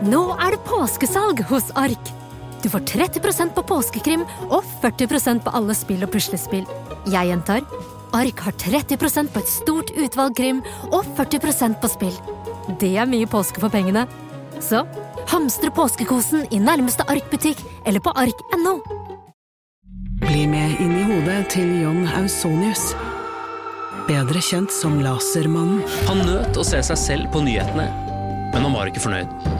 Nå er det påskesalg hos Ark! Du får 30% på påskekrim og 40% på alle spill og puslespill. Jeg gjentar Ark har 30% på et stort utvalg krim og 40% på spill. Det er mye påske for pengene. Så hamstre påskekosen i nærmeste Ark-butikk eller på ark.no. Bli med inn i hodet til John Ausonius. Bedre kjent som Lasermannen. Han nøt å se seg selv på nyhetene, men han var ikke fornøyd.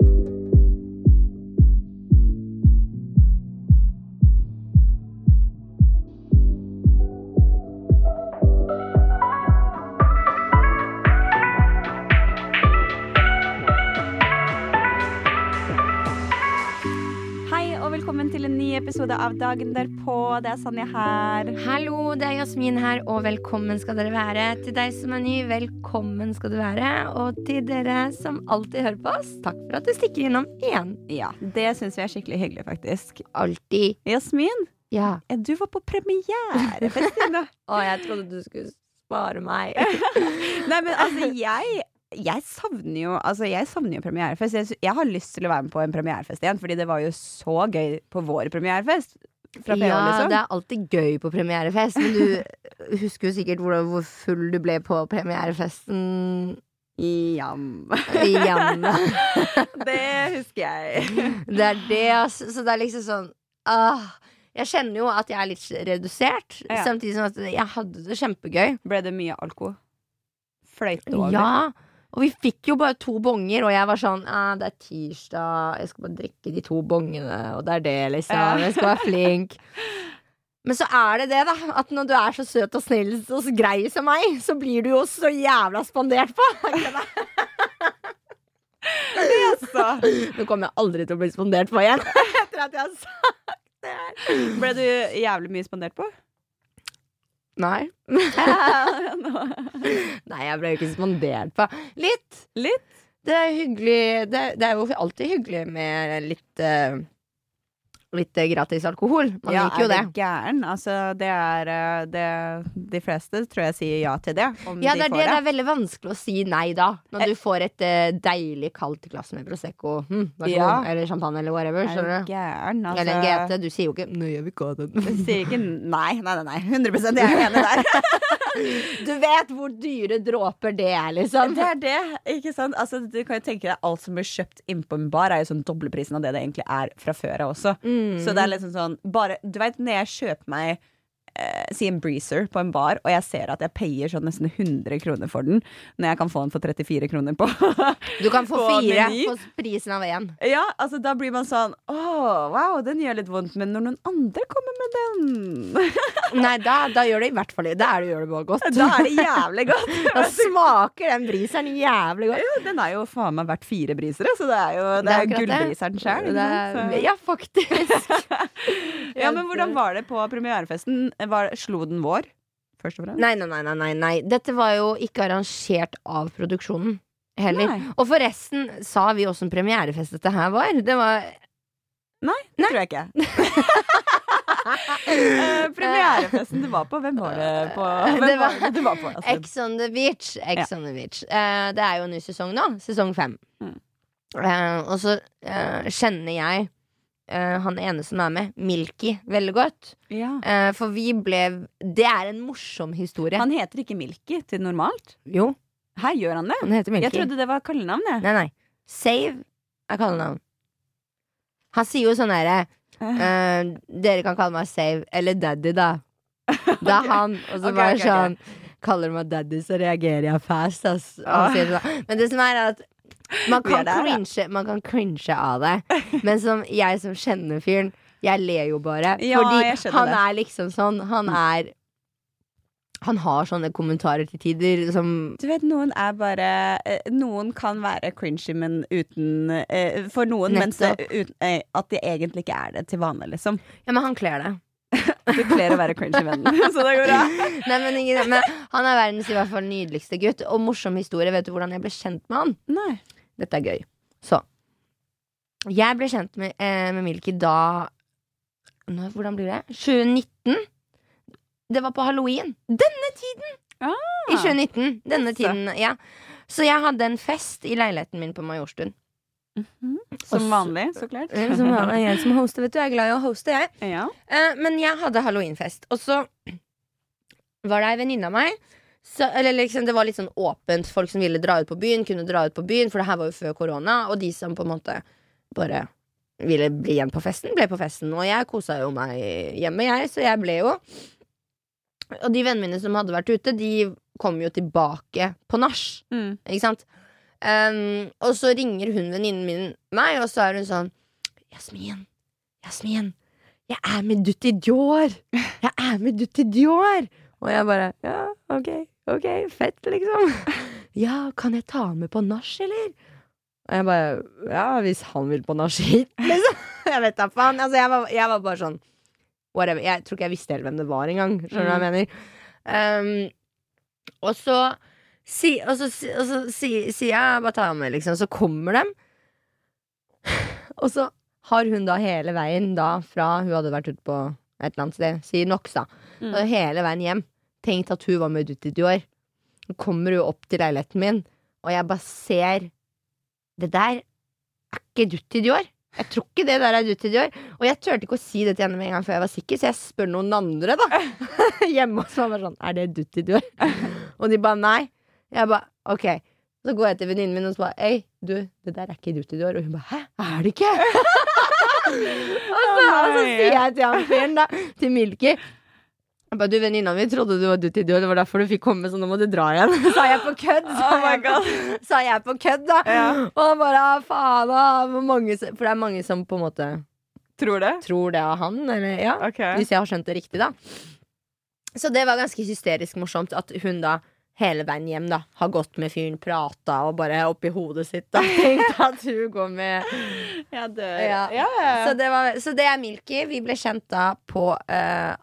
Episode av Dagen derpå. Det er Sanja her. Hallo, det er Jasmin her, og velkommen skal dere være. Til deg som er ny, velkommen skal du være. Og til dere som alltid hører på oss, takk for at du stikker innom igjen. Ja, Det syns vi er skikkelig hyggelig, faktisk. Alltid. Jasmin, Ja. eh, du var på premierefest i dag. Å, jeg trodde du skulle spare meg. Nei, men altså, jeg jeg savner jo altså, jeg savner jo premierefest. Jeg, jeg har lyst til å være med på en premierefest igjen, fordi det var jo så gøy på vår premierefest. Ja, liksom. det er alltid gøy på premierefest, men du husker jo sikkert hvor, hvor full du ble på premierefesten Jam. Jam. Det husker jeg. Det er det, altså. Så det er liksom sånn ah, Jeg kjenner jo at jeg er litt redusert, Ja. samtidig som at jeg hadde det kjempegøy. Ble det mye alko? Fløyte over? Ja, og vi fikk jo bare to bonger, og jeg var sånn ah, Det er tirsdag, jeg skal bare drikke de to bongene, og det er det, liksom. Jeg skal være flink. Men så er det det, da. At når du er så søt og snill og så grei som meg, så blir du jo så jævla spandert på. Så. Nå kommer jeg aldri til å bli spandert på igjen. Etter at jeg har sagt det her. Ble du jævlig mye spandert på? Nei. Nei, jeg ble jo ikke spandert på. Litt. Litt? Det er hyggelig Det, det er jo alltid hyggelig med litt eh, Litt eh, gratis alkohol. Man ja, liker jo det. Ja, er det gæren? Altså, det er eh, det, De fleste tror jeg sier ja til det. Om Ja, det er får det. Det er veldig vanskelig å si nei da. Når du får et eh, deilig kaldt glass med Prosecco hm, Ja. eller champagne eller whatever. Er du gæren? Altså, Eller en GT. Du sier jo ikke 'nei, jeg vil ikke ha Du sier ikke nei, nei, nei. nei. 100 jeg er enig der. Du vet hvor dyre dråper det er, liksom. Det er det, ikke sant? Altså, du kan jo tenke deg Alt som blir kjøpt innpå en bar, er jo sånn dobleprisen av det det egentlig er fra før av også. Mm. Så det er liksom sånn bare, Du vet når jeg kjøper meg eh, Si en breezer på en bar, og jeg ser at jeg payer sånn nesten 100 kroner for den, når jeg kan få den for 34 kroner på Du kan få fire på prisen av én. Ja, altså da blir man sånn Å, wow, den gjør litt vondt, men når noen andre kommer med den Nei, da, da gjør det i hvert fall Da er det, gjør det bare godt. Da er det jævlig godt. Da smaker den briseren jævlig godt. Ja, den er jo faen meg verdt fire brisere, så det er jo det Det er er sjøl. Er- Ja, faktisk. Ja, men hvordan var det på premierefesten? Var, slo den vår? Først og fremst? Nei, nei, nei, nei, nei. Dette var jo ikke arrangert av produksjonen heller. Nei. Og forresten, sa vi åssen premierefest dette her var? Det var Nei, det tror jeg ikke. uh, premierefesten du var på, hvem var det på? Hvem Det var- var det var på? Ex on the beach. Ex on the beach. Uh, det er jo en ny sesong nå. Sesong fem. Mm. Uh, og så eh, kjenner jeg eh, han ene som er med, Milky, veldig godt. ja. Eh, for vi ble Det er en morsom historie. Han heter ikke Milky til normalt? jo, Her gjør han det? han heter Milky. Jeg trodde det var kallenavn, jeg. Nei, nei. Save er kallenavn. Han sier jo sånn herre eh, Dere kan kalle meg Save, eller Daddy, da. Det er han. Og så okay, bare okay, ok. sånn Kaller du meg Daddy, så reagerer jeg fast, Altså. Ah. sånn. Men det som er at man kan, der, cringe, man kan cringe av det. Men som jeg som kjenner fyren, jeg ler jo bare. Ja, fordi han det. er liksom sånn Han er Han har sånne kommentarer til tider som Du vet, noen er bare eh, Noen kan være cringy, men uten eh, For noen, mens det, Nettopp. uten, eh, at de egentlig ikke er det til vanlig, liksom. Ja, men han kler det. Du kler å være cringy vennen, så det går bra. Nei, men, ikke- men han er verdens i hvert fall nydeligste gutt. Og morsom historie. Vet du hvordan jeg ble kjent med han? Nei. Dette er gøy. Så. Jeg ble kjent med, eh, med Milky da nå, Hvordan blir det? 2019? Det var på halloween. Denne tiden! Ah. I 2019. Denne tiden, ja. Så jeg hadde en fest i leiligheten min på Majorstuen. Som Og så- vanlig, så klart. Som vanlig, jeg som hoster, vet du. Jeg er glad i å hoste, jeg. Ja. Eh, men jeg hadde halloweenfest, og så var det ei venninne av meg så, eller liksom, Det var litt sånn åpent. Folk som ville dra ut på byen, kunne dra ut på byen, for det her var jo før korona. Og de som på en måte bare ville bli igjen på festen, ble på festen. Og jeg kosa jo meg hjemme, jeg, så jeg ble jo. Og de vennene mine som hadde vært ute, de kom jo tilbake på nach. Mm. Ikke sant? Um, og så ringer hun venninnen min meg, og så er hun sånn Jasmin, Jasmin, jeg er med Dutti Dior! Jeg er med Dutti Dior! Og jeg bare Ja, ok, ok, fett, liksom. Ja, kan jeg ta med på nach, eller? Og jeg bare Ja, hvis han vil på nach hit, liksom. Jeg vet da faen. Altså, jeg var, jeg var bare sånn Whatever. Jeg tror ikke jeg visste helt hvem det var engang. Skjønner du hva jeg mener? Um, og så si, og så, si- så si- sier jeg bare ta med, liksom. Så kommer de. Og så har hun da hele veien da fra hun hadde vært ute på et eller annet sted, sier NOx, da. Mm. Og hele veien hjem tenkt at hun var med ut i Dior. Så kommer hun opp til leiligheten min, og jeg bare ser Det der er ikke Dutti Dior. Jeg tror ikke det der er Dutti Dior. Og jeg turte ikke å si det til henne med en gang før jeg var sikker, så jeg spør noen andre, da. Hjemme hos meg. bare Sånn, er det Dutti Dior? og de bare nei. Jeg bare ok. Så går jeg til venninnen min og så bare Ei, du, det der er ikke Dutti Dior. Og hun bare hæ, er det ikke? og, så, og så sier jeg til han fyren, da, til Milky jeg bare, du, Venninna mi trodde du var Dutti Dior, det var derfor du fikk komme, så nå må du dra igjen. sa jeg på kødd. Sa, Oh jeg, på, sa jeg på kødd, da. Ja. Og han bare «Ah, faen, da. mange For det er mange som på en måte Tror det? tror det av han, eller ja. Okay. Hvis jeg har skjønt det riktig, da. Så det var ganske hysterisk morsomt at hun da hele veien hjem da har gått med fyren, prata og bare oppi hodet sitt da tenkt at hun går med Jeg dør. Ja. Ja, ja. Så det, var, så det er Milky. Vi ble kjent da på, uh,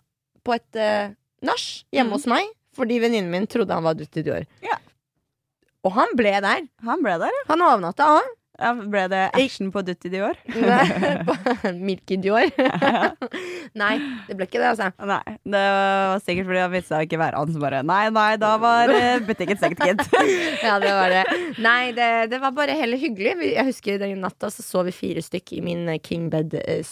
på et uh, nach hjemme Mm. hos meg. Fordi venninnen min trodde han var Dutti Dior. Ja. Og han ble der. Han ble der. Han overnatta òg. Ja. Ble det action på Dutti Dior? Milky Dior. Nei, det ble ikke det, altså. Nei, det var sikkert fordi han visste ikke være han som bare Nei, nei, da var butikken stengt, gitt. Ja, det var det. Nei, det, det var bare heller hyggelig. Jeg husker den natta så sov vi fire stykk i min eh, king bed eh,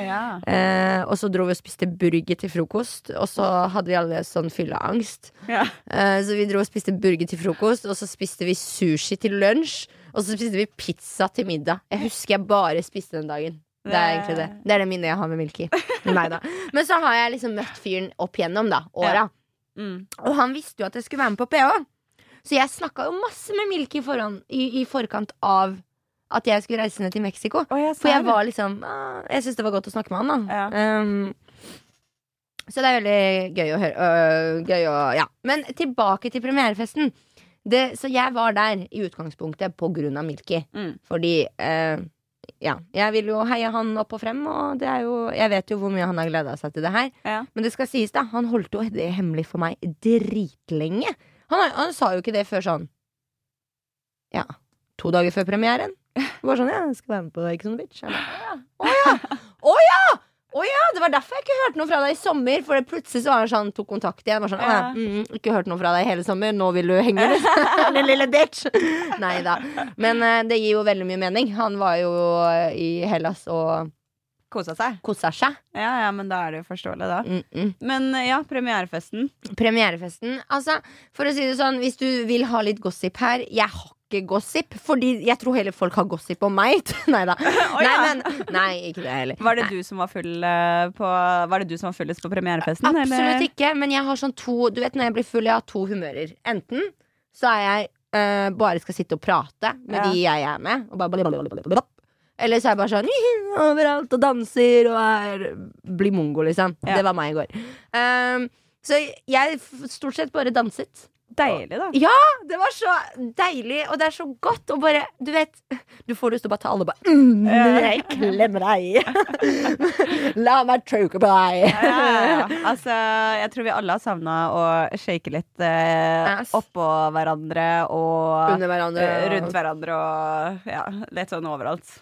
ja. Eh, og så dro vi og spiste burger til frokost, og så hadde vi alle sånn fylleangst. Ja. Eh, så vi dro og spiste burger til frokost, og så spiste vi sushi til lunsj. Og så spiste vi pizza til middag. Jeg husker jeg bare spiste den dagen. Det er egentlig det. Det er det minnet jeg har med Milky. Da. Men så har jeg liksom møtt fyren opp gjennom da, åra. Mm. Og han visste jo at jeg skulle være med på PH. Så jeg snakka jo masse med Milky foran, i, i forkant av at jeg skulle reise ned til Mexico. Oh, jeg For jeg var liksom ah, Jeg syntes det var godt å snakke med han, da. Ja. Um, så det er veldig gøy å høre. øh, gøy å, ja. Men tilbake til premierefesten. Det, så jeg var der i utgangspunktet på grunn av Milky. Mm. Fordi eh, ja, jeg vil jo heie han opp og frem, og det jo Jeg vet jo hvor mye han har gleda seg til det her. Ja. Men det skal sies, da. Han holdt jo det hemmelig for meg dritlenge. Han, han sa jo ikke det før sånn Ja, to dager før premieren. Bare sånn, ja, jeg skal være med på Ex on the Beach. Å ja! Å ja! Å ja! Det var derfor jeg ikke hørte noe fra deg i sommer. For det plutselig så var han sånn, tok kontakt igjen. Var sånn, ja, mm, ikke hørt noe fra deg hele sommer. Nå vil du henge, liksom. Den lille bitch. Nei da. Men uh, det gir jo veldig mye mening. Han var jo eh, i Hellas og Kosa seg. kosa seg. Ja, ja, men da er det jo forståelig, da. Mm -mm. Men eh, ja, premierefesten. Premierefesten. Altså, for å si det sånn, hvis du vil ha litt gossip her Jeg har ikke gossip, fordi jeg tror hele folk har gossip om meg. nei da. nei, ja. men, nei, ikke det heller. Var det Nei. du som var full eh, på Var det du som var fullest på premierefesten? Absolutt eller? ikke, men jeg har sånn to Du vet når jeg blir full, jeg har to humører. Enten så er jeg uh, bare skal sitte og prate med Ja. de jeg er med, og bare blablabla. Eller så er jeg bare sånn overalt og danser og er, blir mongo, liksom. Ja. Det var meg i går. Um, så jeg stort sett bare danset. Deilig, da. Ja, det var så deilig, og det er så godt. å bare, du vet Du får lyst til å bare ta alle bare mm, Jeg klemmer deg. La meg choke på deg. Ja, ja, ja. Altså, jeg tror vi alle har savna å shake litt eh, oppå hverandre og Under hverandre. eh, rundt hverandre og ja, litt sånn overalt.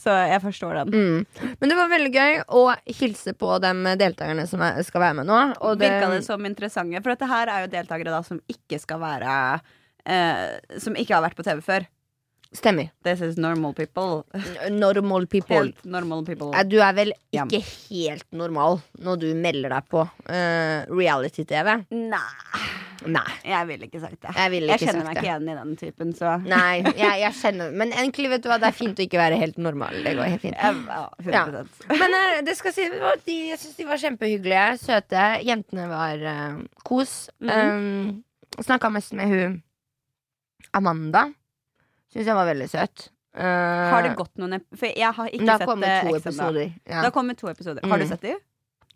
Så jeg forstår den. Mm. Men det var veldig gøy å hilse på de deltakerne som er, skal være med nå. Og det, Virka det som interessante? For dette her er jo deltakere da som ikke skal være eh, Som ikke har vært på TV før. Stemmer. This is normal people. Normal people. Helt normal people. Eh, Du er vel Ja. ikke helt normal når du melder deg på uh, reality-TV? Nei, Nei. jeg ville ikke sagt det. Jeg Jeg kjenner meg det. ikke igjen i den typen, så Nei, jeg, jeg kjenner Men egentlig, vet du hva, det er fint å ikke være helt normal. Det går helt fint. Ja, 100 Men uh, det skal si, de, jeg syns de var kjempehyggelige. Søte. Jentene var uh, kos. Um, Snakka mest med hun Amanda. Syns jeg var veldig søt. Uh, Har det gått noen For jeg har ikke sett kommet det to X ennå. episoder. Det har kommet to episoder. Har du Mm. sett dem?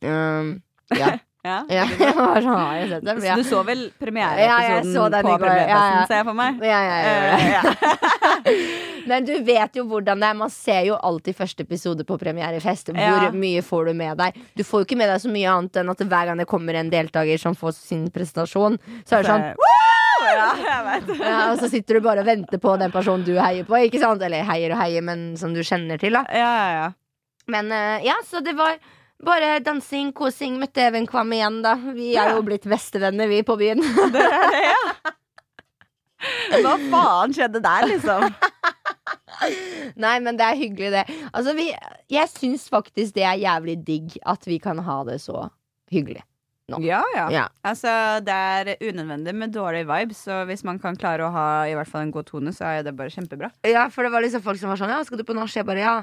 Um, ja. Ja. ja. sånn, har jeg sett dem? Så Ja. du så vel Ja, premiereepisoden den på. Ja, ja. ser jeg for meg? Ja, det. Eh, ja. Men du vet jo hvordan det er. Man ser jo alltid første episode på premierefest. Hvor Ja. mye får du med deg? Du får jo ikke med deg så mye annet enn at hver gang det kommer en deltaker som får sin presentasjon, så er det sånn Ja, jeg vet. ja, Og så sitter du bare og venter på den personen du heier på. Ikke sant? Eller heier og heier, men som du kjenner til. da Ja, ja, ja. Men eh, ja, så det var bare dansing, kosing. Møtte Even Kvam igjen, da. Vi er jo blitt bestevenner, vi, på byen. Hva faen skjedde der, liksom? Nei, men det er hyggelig, det. Altså, vi, jeg syns faktisk det er jævlig digg at vi kan ha det så hyggelig. Ja, ja. Ja. Altså, det er unødvendig med dårlig vibe, så hvis man kan klare å ha i hvert fall en god tone, så er det bare kjempebra. Ja, for det var liksom folk som var sånn Ja, skal du på nach? Jeg bare ja.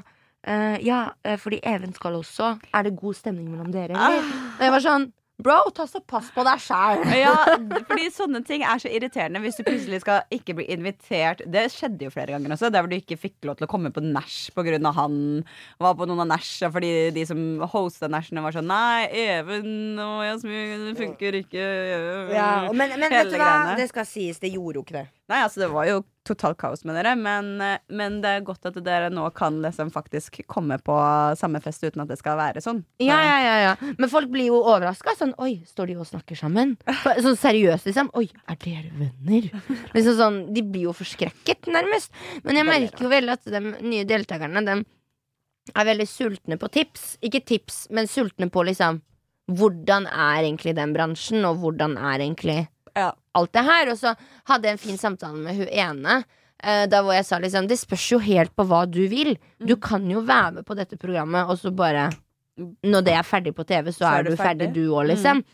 Uh, ja, eh, fordi Even skal også. Er det god stemning mellom dere, eller? Og jeg var sånn Bro, ta så pass på deg sjæl. Ja, fordi sånne ting er så irriterende hvis du plutselig skal ikke bli invitert. Det skjedde jo flere ganger også, der hvor du ikke fikk lov til å komme på nach pga. han var på noen av nacha fordi de som hosta nachene, var sånn Nei, Even og Jasmin, det funker ikke. Ja, men, men vet du hva? greiene. Det skal sies, det gjorde jo ikke det. Nei, altså det var jo totalt kaos med dere, men, eh, men det er godt at dere nå kan liksom faktisk komme på samme fest uten at det skal være sånn. Ja, ja, ja, ja. Men folk blir jo overraska. Sånn, oi, står de og snakker sammen? Sånn seriøst, liksom. Oi, er dere venner? Liksom sånn, de blir jo forskrekket, nærmest. Men jeg merker jo veldig at de nye deltakerne De er veldig sultne på tips. Ikke tips, men sultne på liksom Hvordan er egentlig den bransjen, og hvordan er egentlig. Alt det her. Og så hadde jeg en fin samtale med hun ene. eh, Da hvor jeg sa liksom Det spørs jo helt på hva du vil. Du Mm. kan jo være med på dette programmet, og så bare Når det er ferdig på TV, så, er, du ferdig, du òg, liksom.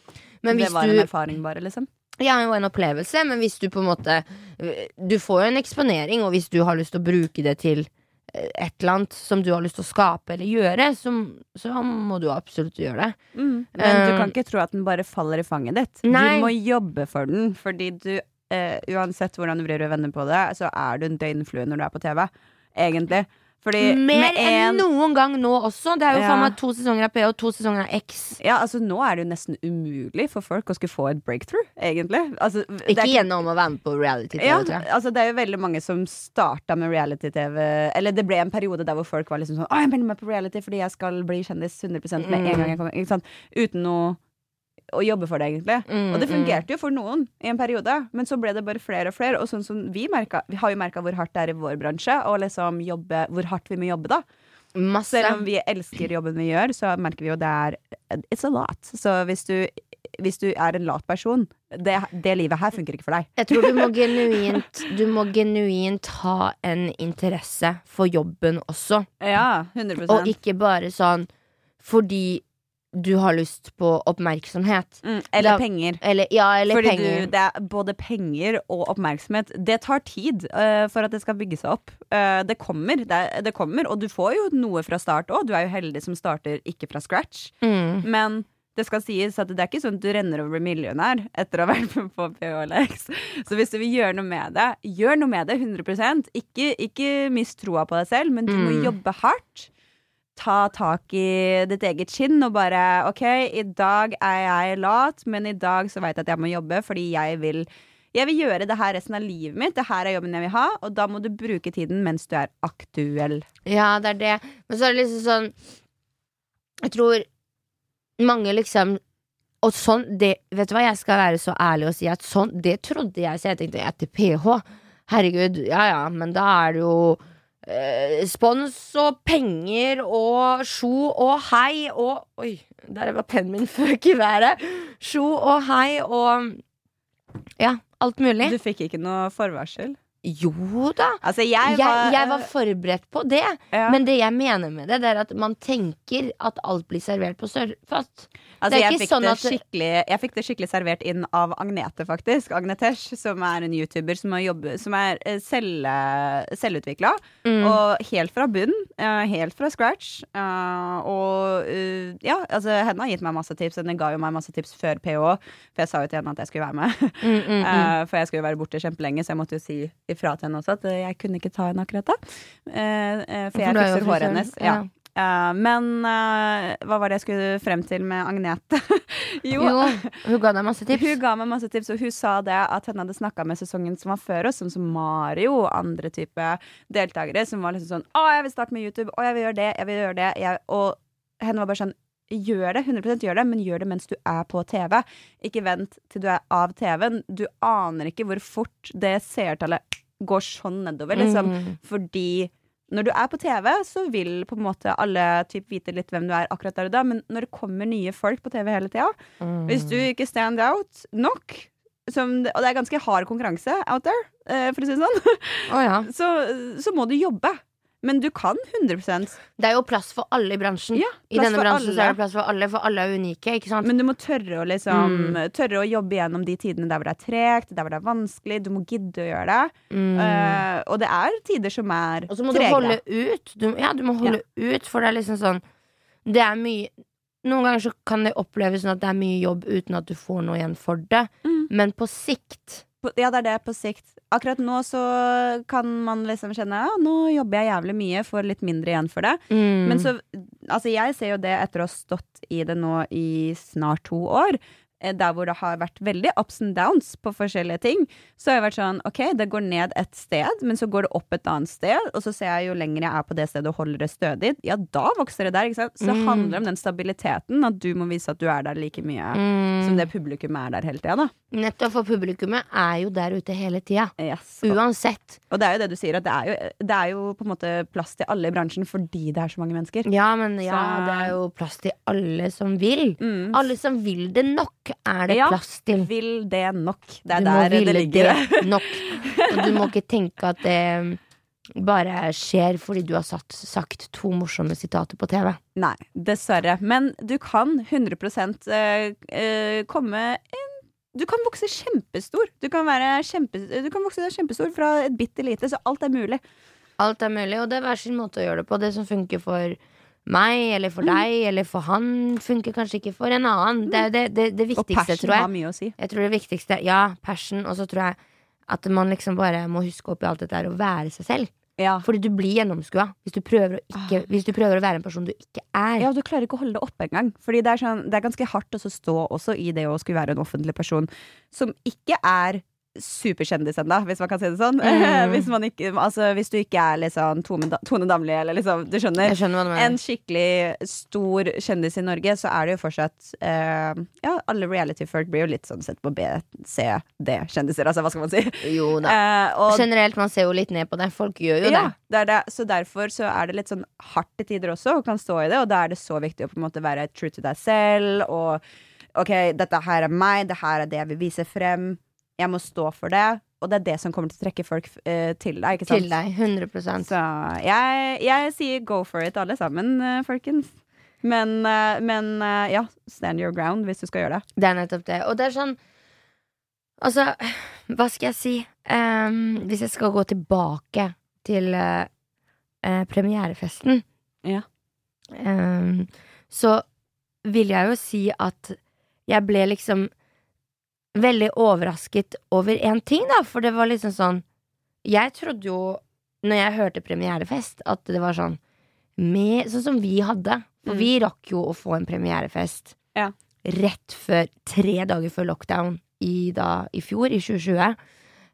Men det var en erfaring, bare, liksom. Ja, jo en opplevelse, men hvis du på en måte Du får jo en eksponering, og hvis du har lyst til å bruke det til et eller annet som du har lyst til å skape eller gjøre, så, så må du absolutt gjøre det. Men du Eh, kan ikke tro at den bare faller i fanget ditt. Nei. Du må jobbe for den, fordi du uh, Uansett hvordan du vrir og vender på det, så er du en døgnflue når du er på TV. Egentlig. Fordi Mer med enn en noen gang nå også. Det er jo Ja. faen meg to sesonger av P og to sesonger av X. ja, altså Nå er det jo nesten umulig for folk å skulle få et breakthrough, egentlig. Altså, det Ikke gjennom å være med på reality-TV, ja, tror jeg. altså Det er jo veldig mange som starta med reality-TV. Eller det ble en periode der hvor folk var liksom sånn Å, jeg melder meg på reality fordi jeg skal bli kjendis 100% med en gang jeg kommer. Ikke sant? Uten å, å jobbe for det, egentlig. Mm, Og det mm. fungerte jo for noen i en periode, men så ble det bare flere og flere. Og sånn som vi merka Vi har jo merka hvor hardt det er i vår bransje, og liksom jobbe, hvor hardt vi må jobbe, da. Masse. Selv om vi elsker jobben vi gjør, så merker vi jo det er It's a lot. Så hvis du, hvis du er en lat person, det, det livet her funker ikke for deg. Jeg tror du må genuint Du må genuint ha en interesse for jobben også. Ja, 100% Og ikke bare sånn fordi du har lyst på oppmerksomhet. mm, Eller Da- penger. Eller, ja, eller Fordi penger. Du, det er både penger og oppmerksomhet. Det tar tid uh, for at det skal bygge seg opp. Uh, det, kommer, det, det kommer, og du får jo noe fra start òg. Du er jo heldig som starter ikke fra scratch. Mm. Men det skal sies at det er ikke sånn at du renner over millionær etter å ha vært med på PHLX. Så hvis du vil gjøre noe med det, gjør noe med det 100 Ikke, ikke mist troa på deg selv, men du må Mm. jobbe hardt. Ta tak i ditt eget skinn og bare OK, i dag er jeg lat, men i dag så veit jeg at jeg må jobbe fordi jeg vil Jeg vil gjøre det her resten av livet mitt. Det her er jobben jeg vil ha, og da må du bruke tiden mens du er aktuell. Ja, det er det. Men så er det liksom sånn Jeg tror mange liksom Og sånn det, Vet du hva, jeg skal være så ærlig og si at sånn Det trodde jeg, så jeg tenkte etter PH. Herregud, ja ja, men da er det jo spons og penger og sjo og hei og Oi, der var pennen min føk i været. Sjo og hei og Ja, alt mulig. Du fikk ikke noe forvarsel? Jo da. Altså, jeg Jeg, var, jeg var forberedt på det. ja. Men det jeg mener med det, det er at man tenker at alt blir servert på sørfast. Altså, jeg, fikk sånn at- jeg fikk det skikkelig servert inn av Agnete, faktisk. Agnetesh, som er en YouTuber som, har jobbet, som er eh, selv, selvutvikla. Mm. Og helt fra bunn. eh, helt fra scratch. eh, og eh, ja, altså, henne har gitt meg masse tips. Henne ga jo meg masse tips før PH, for jeg sa jo til henne at jeg skulle være med. Mm, mm, mm. Eh, for jeg skulle jo være borte kjempelenge, så jeg måtte jo si ifra til henne også at jeg kunne ikke ta henne akkurat da. Eh, eh, for jeg er fikser håret hennes. Ja. Eh, men hva var det jeg skulle frem til med Agnete? jo, Jo, hun ga deg masse tips. hun ga meg masse tips, og hun sa det at hun hadde snakka med sesongen som var før oss, som, som Mario og andre type deltakere, som var liksom sånn Å, jeg vil starte med YouTube, å, jeg vil gjøre det, jeg vil gjøre det. Jeg, og henne var bare sånn Gjør det, 100% gjør det, men gjør det mens du er på TV. Ikke vent til du er av TV-en. Du aner ikke hvor fort det seertallet går sånn nedover, liksom. Mm. Fordi når du er på TV, så vil på en måte alle typ vite litt hvem du er akkurat der og da, men når det kommer nye folk på TV hele tida, Mm. hvis du ikke stand out nok som, Og det er ganske hard konkurranse out there, eh, for å si det sånn. Oh, ja. Så, så må du jobbe. Men du kan 100 Det er jo plass for alle i bransjen. Ja, I denne bransjen så er det plass for alle, for alle er unike. Men du må tørre å liksom Mm. Tørre å jobbe gjennom de tidene der hvor det er tregt, der hvor det er vanskelig. Du må gidde å gjøre det. Mm. Uh, og det er tider som er Og så må du holde ut. Du, ja, du må holde ut, for det er liksom sånn Det er mye Noen ganger så kan det oppleves sånn at det er mye jobb uten at du får noe igjen for det. Mm. Men på sikt Ja, det er det på sikt. Akkurat nå så kan man liksom kjenne ja, nå jobber jeg jævlig mye, får litt mindre igjen for det. mm. Men så, altså jeg ser jo det etter å ha stått i det nå i snart to år, der hvor det har vært veldig ups and downs på forskjellige ting, så har jeg vært sånn, ok, det går ned et sted, men så går det opp et annet sted, og så ser jeg jo lenger jeg er på det stedet og holder det stødig, ja, da vokser det der, ikke sant? Så det Mm. handler om den stabiliteten, at du må vise at du er der like mye mm. som det publikum er der hele tida, da. Nettopp for publikummet er jo der ute hele tida. Yes. Og, Uansett. og det er jo det du sier, at det er jo, det er jo på en måte plass til alle i bransjen fordi det er så mange mennesker. Ja, men ja, Så- det er jo plass til alle som vil. Mm. Alle som vil det nok, er det Ja. plass til. Ja, Vil det nok. Det er du der det ligger. det nok. Og du må ikke tenke at det bare skjer fordi du har satt, sagt to morsomme sitater på TV. Nei, dessverre. Men du kan 100 eh, eh, komme en Du kan vokse kjempestor. Du kan, kjempe, du kan vokse kjempestor fra et bitte lite, så alt er mulig. Alt er mulig, og det er hver sin måte å gjøre det på. Det som funker for meg eller for deg eller for han, funker kanskje ikke for en annen. Det er jo det, det, det Og viktigste, passion har mye å si. Jeg tror det viktigste Ja, passion, og så tror jeg at man liksom bare må huske oppi alt dette her å være seg selv. Ja. Fordi du blir gjennomskua hvis ikke, hvis du prøver å være en person du ikke er. ja, du klarer ikke å holde det oppe engang. Fordi det er, sånn, det er ganske hardt å stå også i det å skulle være en offentlig person som ikke er superkjendis ennå, hvis man kan si det sånn. Mm. hvis, man ikke, altså, hvis du ikke er liksom Tone, Tone Damli, eller liksom Du skjønner? Skjønner du en skikkelig stor kjendis i Norge, så er det jo fortsatt eh, Ja, alle reality-folk blir jo litt sånn sett på B, C, D-kjendiser, altså hva skal man si? Jo da. Eh, og, Generelt, man ser jo litt ned på det. Folk gjør jo ja, det. det det. Så derfor så er det litt sånn hardt til tider også, og kan stå i det, og da er det så viktig å på en måte være true to deg selv, og OK, dette her er meg, det her er det jeg vil vise frem, jeg må stå for det, og det er det som kommer til å trekke folk uh, til deg, ikke sant? Til deg. 100% Så jeg, jeg sier go for it, alle sammen, uh, folkens. Men, uh, men ja, stand your ground hvis du skal gjøre det. Det er nettopp det. Og det er sånn Altså, hva skal jeg si? Um, hvis jeg skal gå tilbake til premierefesten, Ja. um, så vil jeg jo si at jeg ble liksom veldig overrasket over én ting, da, for det var liksom sånn Jeg trodde jo, når jeg hørte premierefest, at det var sånn med, Sånn som vi hadde. For Mm. vi rakk jo å få en premierefest Ja. rett før Tre dager før lockdown i, da, i fjor, i 2020.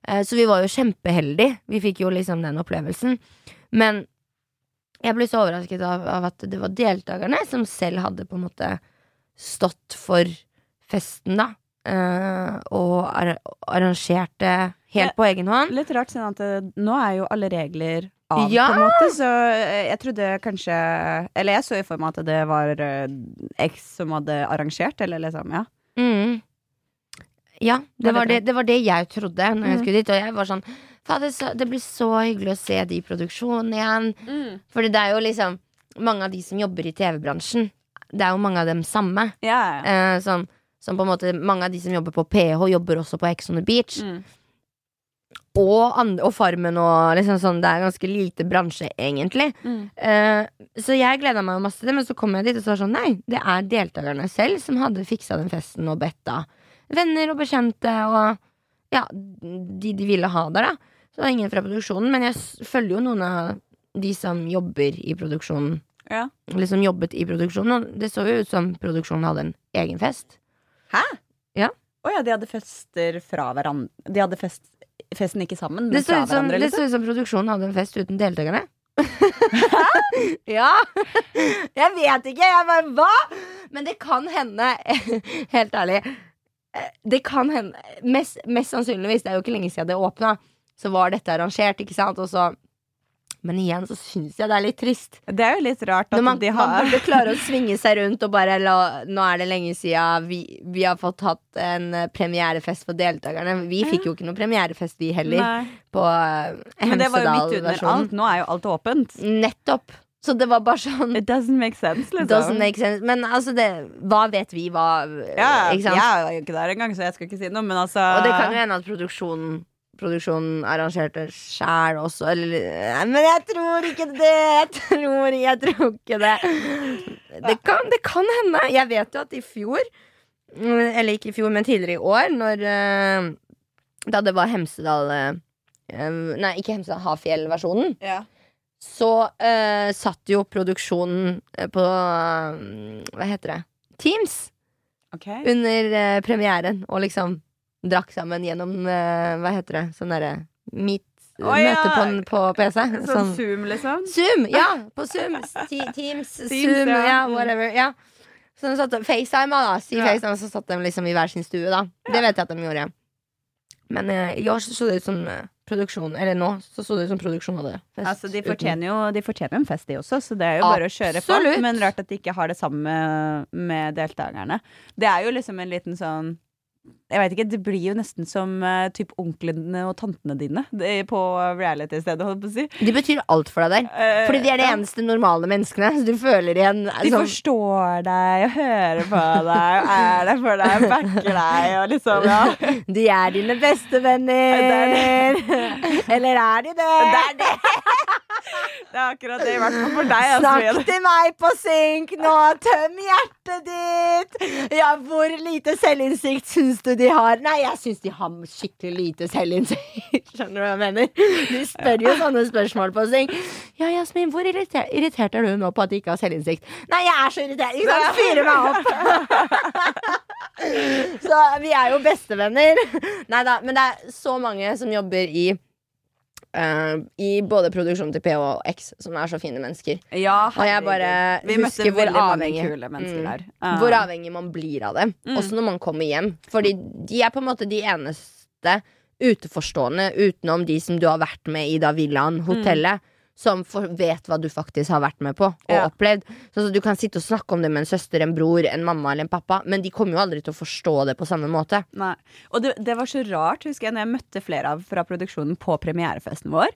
Eh, så vi var jo kjempeheldige. Vi fikk jo liksom den opplevelsen. Men jeg ble så overrasket av, av at det var deltakerne som selv hadde på en måte stått for festen, da. Eh, og ar arrangert helt på egen hånd. Litt rart, siden at det, nå er jo alle regler av, Ja! på en måte. Så eh, jeg trodde kanskje Eller jeg så i for meg at det var eh, X som hadde arrangert, eller liksom, ja. Mm. Ja, det var det, det var det jeg trodde når jeg Mm. skulle dit. Og jeg var sånn Fader, det blir så hyggelig å se de i produksjonen igjen. Mm. Fordi det er jo liksom Mange av de som jobber i TV-bransjen, det er jo mange av dem samme. Ja, ja. Eh, som, som på en måte Mange av de som jobber på PH, jobber også på Ex on the Beach. Mm. Og, andre, og Farmen og liksom sånn. Det er ganske lite bransje, egentlig. Mm. Uh, så jeg gleda meg masse til det, men så kom jeg dit og så var det sånn Nei, det er deltakerne selv som hadde fiksa den festen og bedt av venner og bekjente og ja, de de ville ha der, da. Så det var ingen fra produksjonen, men jeg følger jo noen av de som jobber i produksjonen. Ja. Liksom jobbet i produksjonen, og det så jo ut som produksjonen hadde en egen fest. Hæ? Ja. Å ja, de hadde fester fra hverandre De hadde fest, festen ikke sammen, men Det så fra ut som, hverandre, det liksom? så ut som produksjonen hadde en fest uten deltakerne. ja! Jeg vet ikke, jeg bare hva? Men det kan hende, helt ærlig eh, Det kan hende Mest, mest sannsynligvis, det er jo ikke lenge siden det åpna, så var dette arrangert, ikke sant? Og så men igjen så syns jeg det er litt trist. Det er jo litt rart at man, de man burde klare å svinge seg rundt og bare la Nå er det lenge siden vi, vi har fått hatt en eh, premierefest for deltakerne. Vi fikk jo ikke noe premierefest, vi heller, Nei. på uh, Men det var jo midt under Hemsedal-versjonen. alt. Nå er jo alt åpent. Nettopp. Så det var bare sånn It doesn't make sense, liksom. Doesn't make sense. Men altså, det, hva vet vi, hva ja? Jeg er jo ikke der engang, så jeg skal ikke si noe, men altså Og det kan jo hende at produksjonen Produksjonen arrangerte sjæl også, eller Men jeg tror ikke det! Jeg tror, jeg tror ikke det. Det kan, det kan hende. Jeg vet jo at i fjor, mm, eller ikke i fjor, men tidligere i år, når eh, Da det var Hemsedal eh, Nei, ikke Hemsedal, Hafjell-versjonen. ja. så uh, satt jo produksjonen eh, på eh, Hva heter det? Teams Okay. under uh, premieren og liksom drakk sammen gjennom eh, Hva heter det? Sånn derre meet Å, ja. Møte på, på PC. Sånn Zoom, liksom? Zoom! Ja, på Zoom. Ti- Teams, Zoom, ja. Yeah, whatever. Ja. Så de satt, FaceTime, da. Si Ja. FaceTime, så satt de liksom i hver sin stue, da. Det vet jeg at de gjorde. Men eh, i år så, så det ut som eh, produksjon Eller nå så så det ut som produksjon hadde fest. Altså, de fortjener jo de fortjener en fest, de også, så det er jo bare å kjøre på. Men rart at de ikke har det samme med, med deltakerne. Det er jo liksom en liten sånn Jeg vet ikke, det blir jo nesten som uh, typ onklene og tantene dine det, på reality-stedet, holdt på å si. De betyr alt for deg der. Uh, Fordi de er de eneste normale menneskene. Så du føler igjen De sånn- forstår deg og hører på deg og er der for deg og backer deg og liksom, ja. De er dine beste venner. Eller er de det? Det er det! Det er akkurat det, i hvert fall for deg. Altså, Snakk til meg på synk nå! Tøm hjertet ditt! Ja, hvor lite selvinnsikt syns du de har? Nei, jeg syns de har skikkelig lite selvinnsikt. Skjønner du hva jeg mener? De spør jo sånne spørsmål på synk. Ja, Jasmin, hvor irritert, irritert er du nå på at de ikke har selvinnsikt? Nei, jeg er så irritert! Ikke sant? Fyrer meg opp! så vi er jo bestevenner. Nei da, men det er så mange som jobber i eh, I både produksjonen til PH og X, som er så fine mennesker. Ja, Og jeg bare. Vi husker hvor avhengig Mm. der. Ah. Hvor avhengig man blir av dem. Mm. Også når man kommer hjem. Fordi de er på en måte de eneste uteforstående utenom de som du har vært med i da villaen, hotellet. Som vet hva du faktisk har vært med på og Ja. opplevd. Så altså, Du kan sitte og snakke om det med en søster, en bror, en mamma eller en pappa, men de kommer jo aldri til å forstå det på samme måte. Nei. Og det, det var så rart, husker jeg, når jeg møtte flere av fra produksjonen på premierefesten vår.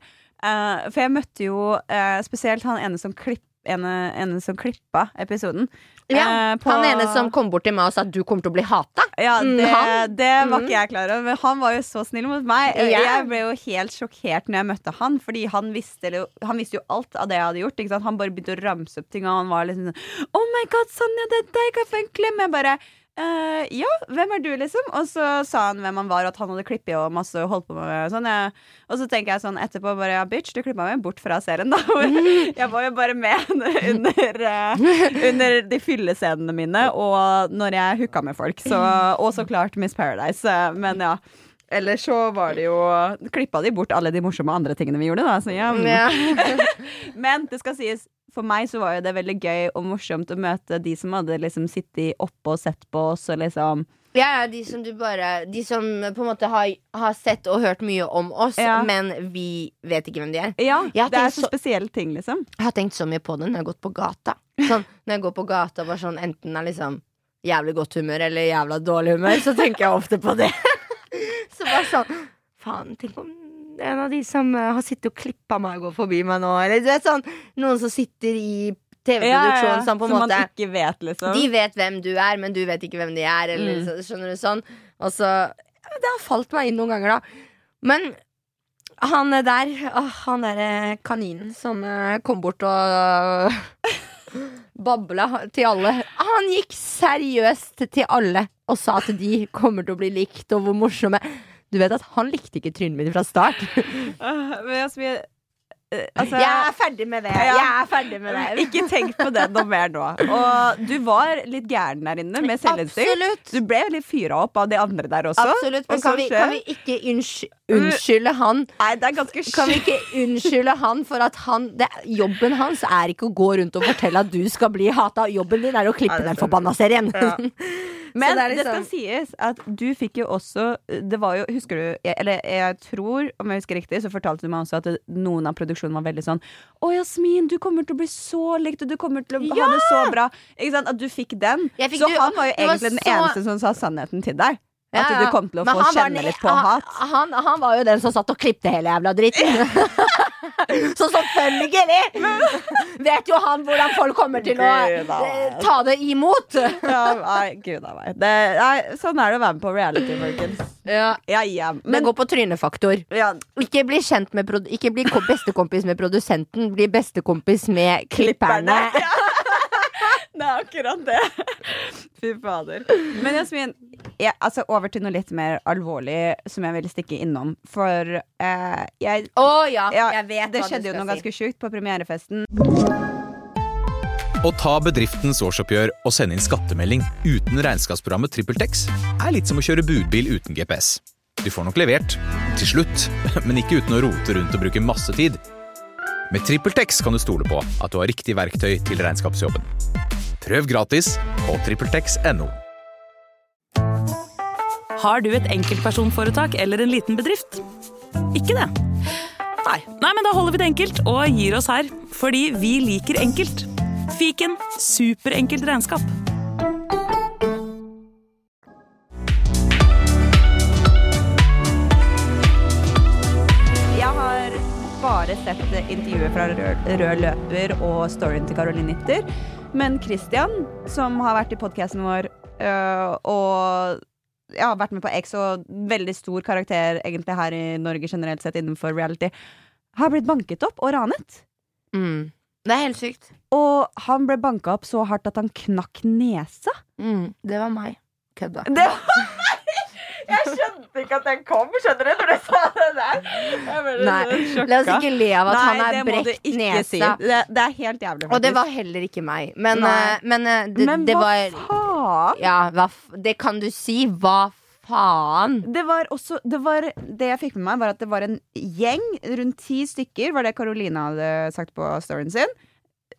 Uh, for jeg møtte jo uh, spesielt han ene som, klipp, ene, ene som klippa episoden. Ja, Eh, på- Han ene som kom bort til meg og sa at du kommer til å bli hata. Ja, Mm, det, det var Mm. ikke jeg klar over. Men han var jo så snill mot meg. Yeah. Jeg ble jo helt sjokkert når jeg møtte han, fordi han visste, han visste jo alt av det jeg hadde gjort. Han bare begynte å ramse opp ting, og han var liksom sånn Oh my god, Sonja, det er deg, kan jeg få en klem? Jeg bare eh, ja, hvem er du, liksom? Og så sa han hvem han var, og at han hadde klippet og masse og holdt på med sånn. Ja. Og så tenker jeg sånn etterpå bare ja, bitch, du klippa meg bort fra serien, da. jeg var jo bare med under, uh, under de fyllescenene mine, og når jeg hooka med folk. Så, og så klart Miss Paradise. eh, Men ja. Eller så var det jo Klippa de bort alle de morsomme andre tingene vi gjorde, da. Så ja. Ja. Men det skal sies, for meg så var jo det veldig gøy og morsomt å møte de som hadde liksom sittet oppe og sett på oss og liksom Ja, ja, de som du bare De som på en måte har, har sett og hørt mye om oss, Ja. men vi vet ikke hvem de er. Ja, det er så så- spesielle ting, liksom. Jeg har tenkt så mye på det når jeg har gått på gata. Sånn, når jeg går på gata bare sånn enten er liksom jævlig godt humør eller jævla dårlig humør, så tenker jeg ofte på det. så bare sånn Faen, tenk om en av de som eh, har sittet og klippa meg, og går forbi meg nå. Eller du vet sånn Noen som sitter i TV-produksjon som på en måte vet, liksom. De vet hvem du er, men du vet ikke hvem de er. Eller, Mm. skjønner du sånn Og så ja, Det har falt meg inn noen ganger, da. Men han der, han derre kaninen som eh, kom bort og babla til alle. Han gikk seriøst til alle og sa at de kommer til å bli likt, og hvor morsomme Du vet at han likte ikke trynet mitt fra start. Men altså, vi, altså, Jeg er ferdig med det. Jeg er ferdig med det. Ikke tenk på det noe mer nå. Og du var litt gæren der inne med selvinnsikt. Du ble litt fyra opp av de andre der også. Absolutt, men Og kan vi, kan vi ikke unnsky unnskylde han Nei, det er ganske Kan vi ikke unnskylde han for at han det, Jobben hans er ikke å gå rundt og fortelle at du skal bli hata. Jobben din er å klippe den forbanna serien. Ja. Men det, det, det er liksom- skal sies at du fikk jo også Det var jo, husker du jeg- Eller jeg tror, om jeg husker riktig, så fortalte du meg også at det, noen av produksjonen var veldig sånn Å, Jasmin, du kommer til å bli så likt, og du kommer til å ha det så bra. Ikke sant? At du fikk den. Fikk så du- han var jo egentlig var den så- eneste som sa sannheten til deg. At Ja, ja. du kom til å Men få kjenne litt på hat. Han, han var jo den som satt og klippte hele jævla dritten. så selvfølgelig vet jo han hvordan folk kommer til å eh, ta det imot. Ja, nei, gud a meg. Det, nei, sånn er det å være med på reality, folkens. Ja. Ja, ja. Det Men går på trynefaktor. ja, Ikke bli Ikke bli bestekompis med produsenten, bli bestekompis med klipperne. Det er akkurat det. Fy fader. Men Jasmin, jeg, altså over til noe litt mer alvorlig som jeg vil stikke innom. For eh, jeg Å ja, ja, jeg vet Det skjedde jo noe noe ganske si. sjukt på premierefesten. Å ta bedriftens årsoppgjør og sende inn skattemelding uten regnskapsprogrammet TrippelTex er litt som å kjøre budbil uten GPS. Du får nok levert, til slutt, men ikke uten å rote rundt og bruke masse tid. Med TrippelTex kan du stole på at du har riktig verktøy til regnskapsjobben. Prøv gratis på TrippelTex.no. Har du et enkeltpersonforetak eller en liten bedrift? Ikke det? Nei. Nei, men da holder vi det enkelt og gir oss her. Fordi vi liker enkelt. Fiken superenkelt regnskap. Jeg har bare sett intervjuet fra Rød, løper og storyen til Caroline Nitter. Men Christian, som har vært i podkasten vår øh, og ja, har vært med på X og veldig stor karakter egentlig her i Norge generelt sett innenfor reality, har blitt banket opp og ranet. Mm. Det er helt sykt. Og han ble banka opp så hardt at han knakk nesa. Mm. Det var meg. Kødda. Det var meg! Jeg skjønte ikke at den kom, skjønner du, når du sa det der. Nei, La oss ikke le av at Nei, han er brekt nese. si. Det, det er helt jævlig, Faktisk. Og det var heller ikke meg. Men, eh, men uh, det, Men det hva var faen? Ja, hva, det kan du si. Hva faen? Det var også det, var, det jeg fikk med meg, var at det var en gjeng, rundt ti stykker, var det Carolina hadde sagt på storyen sin,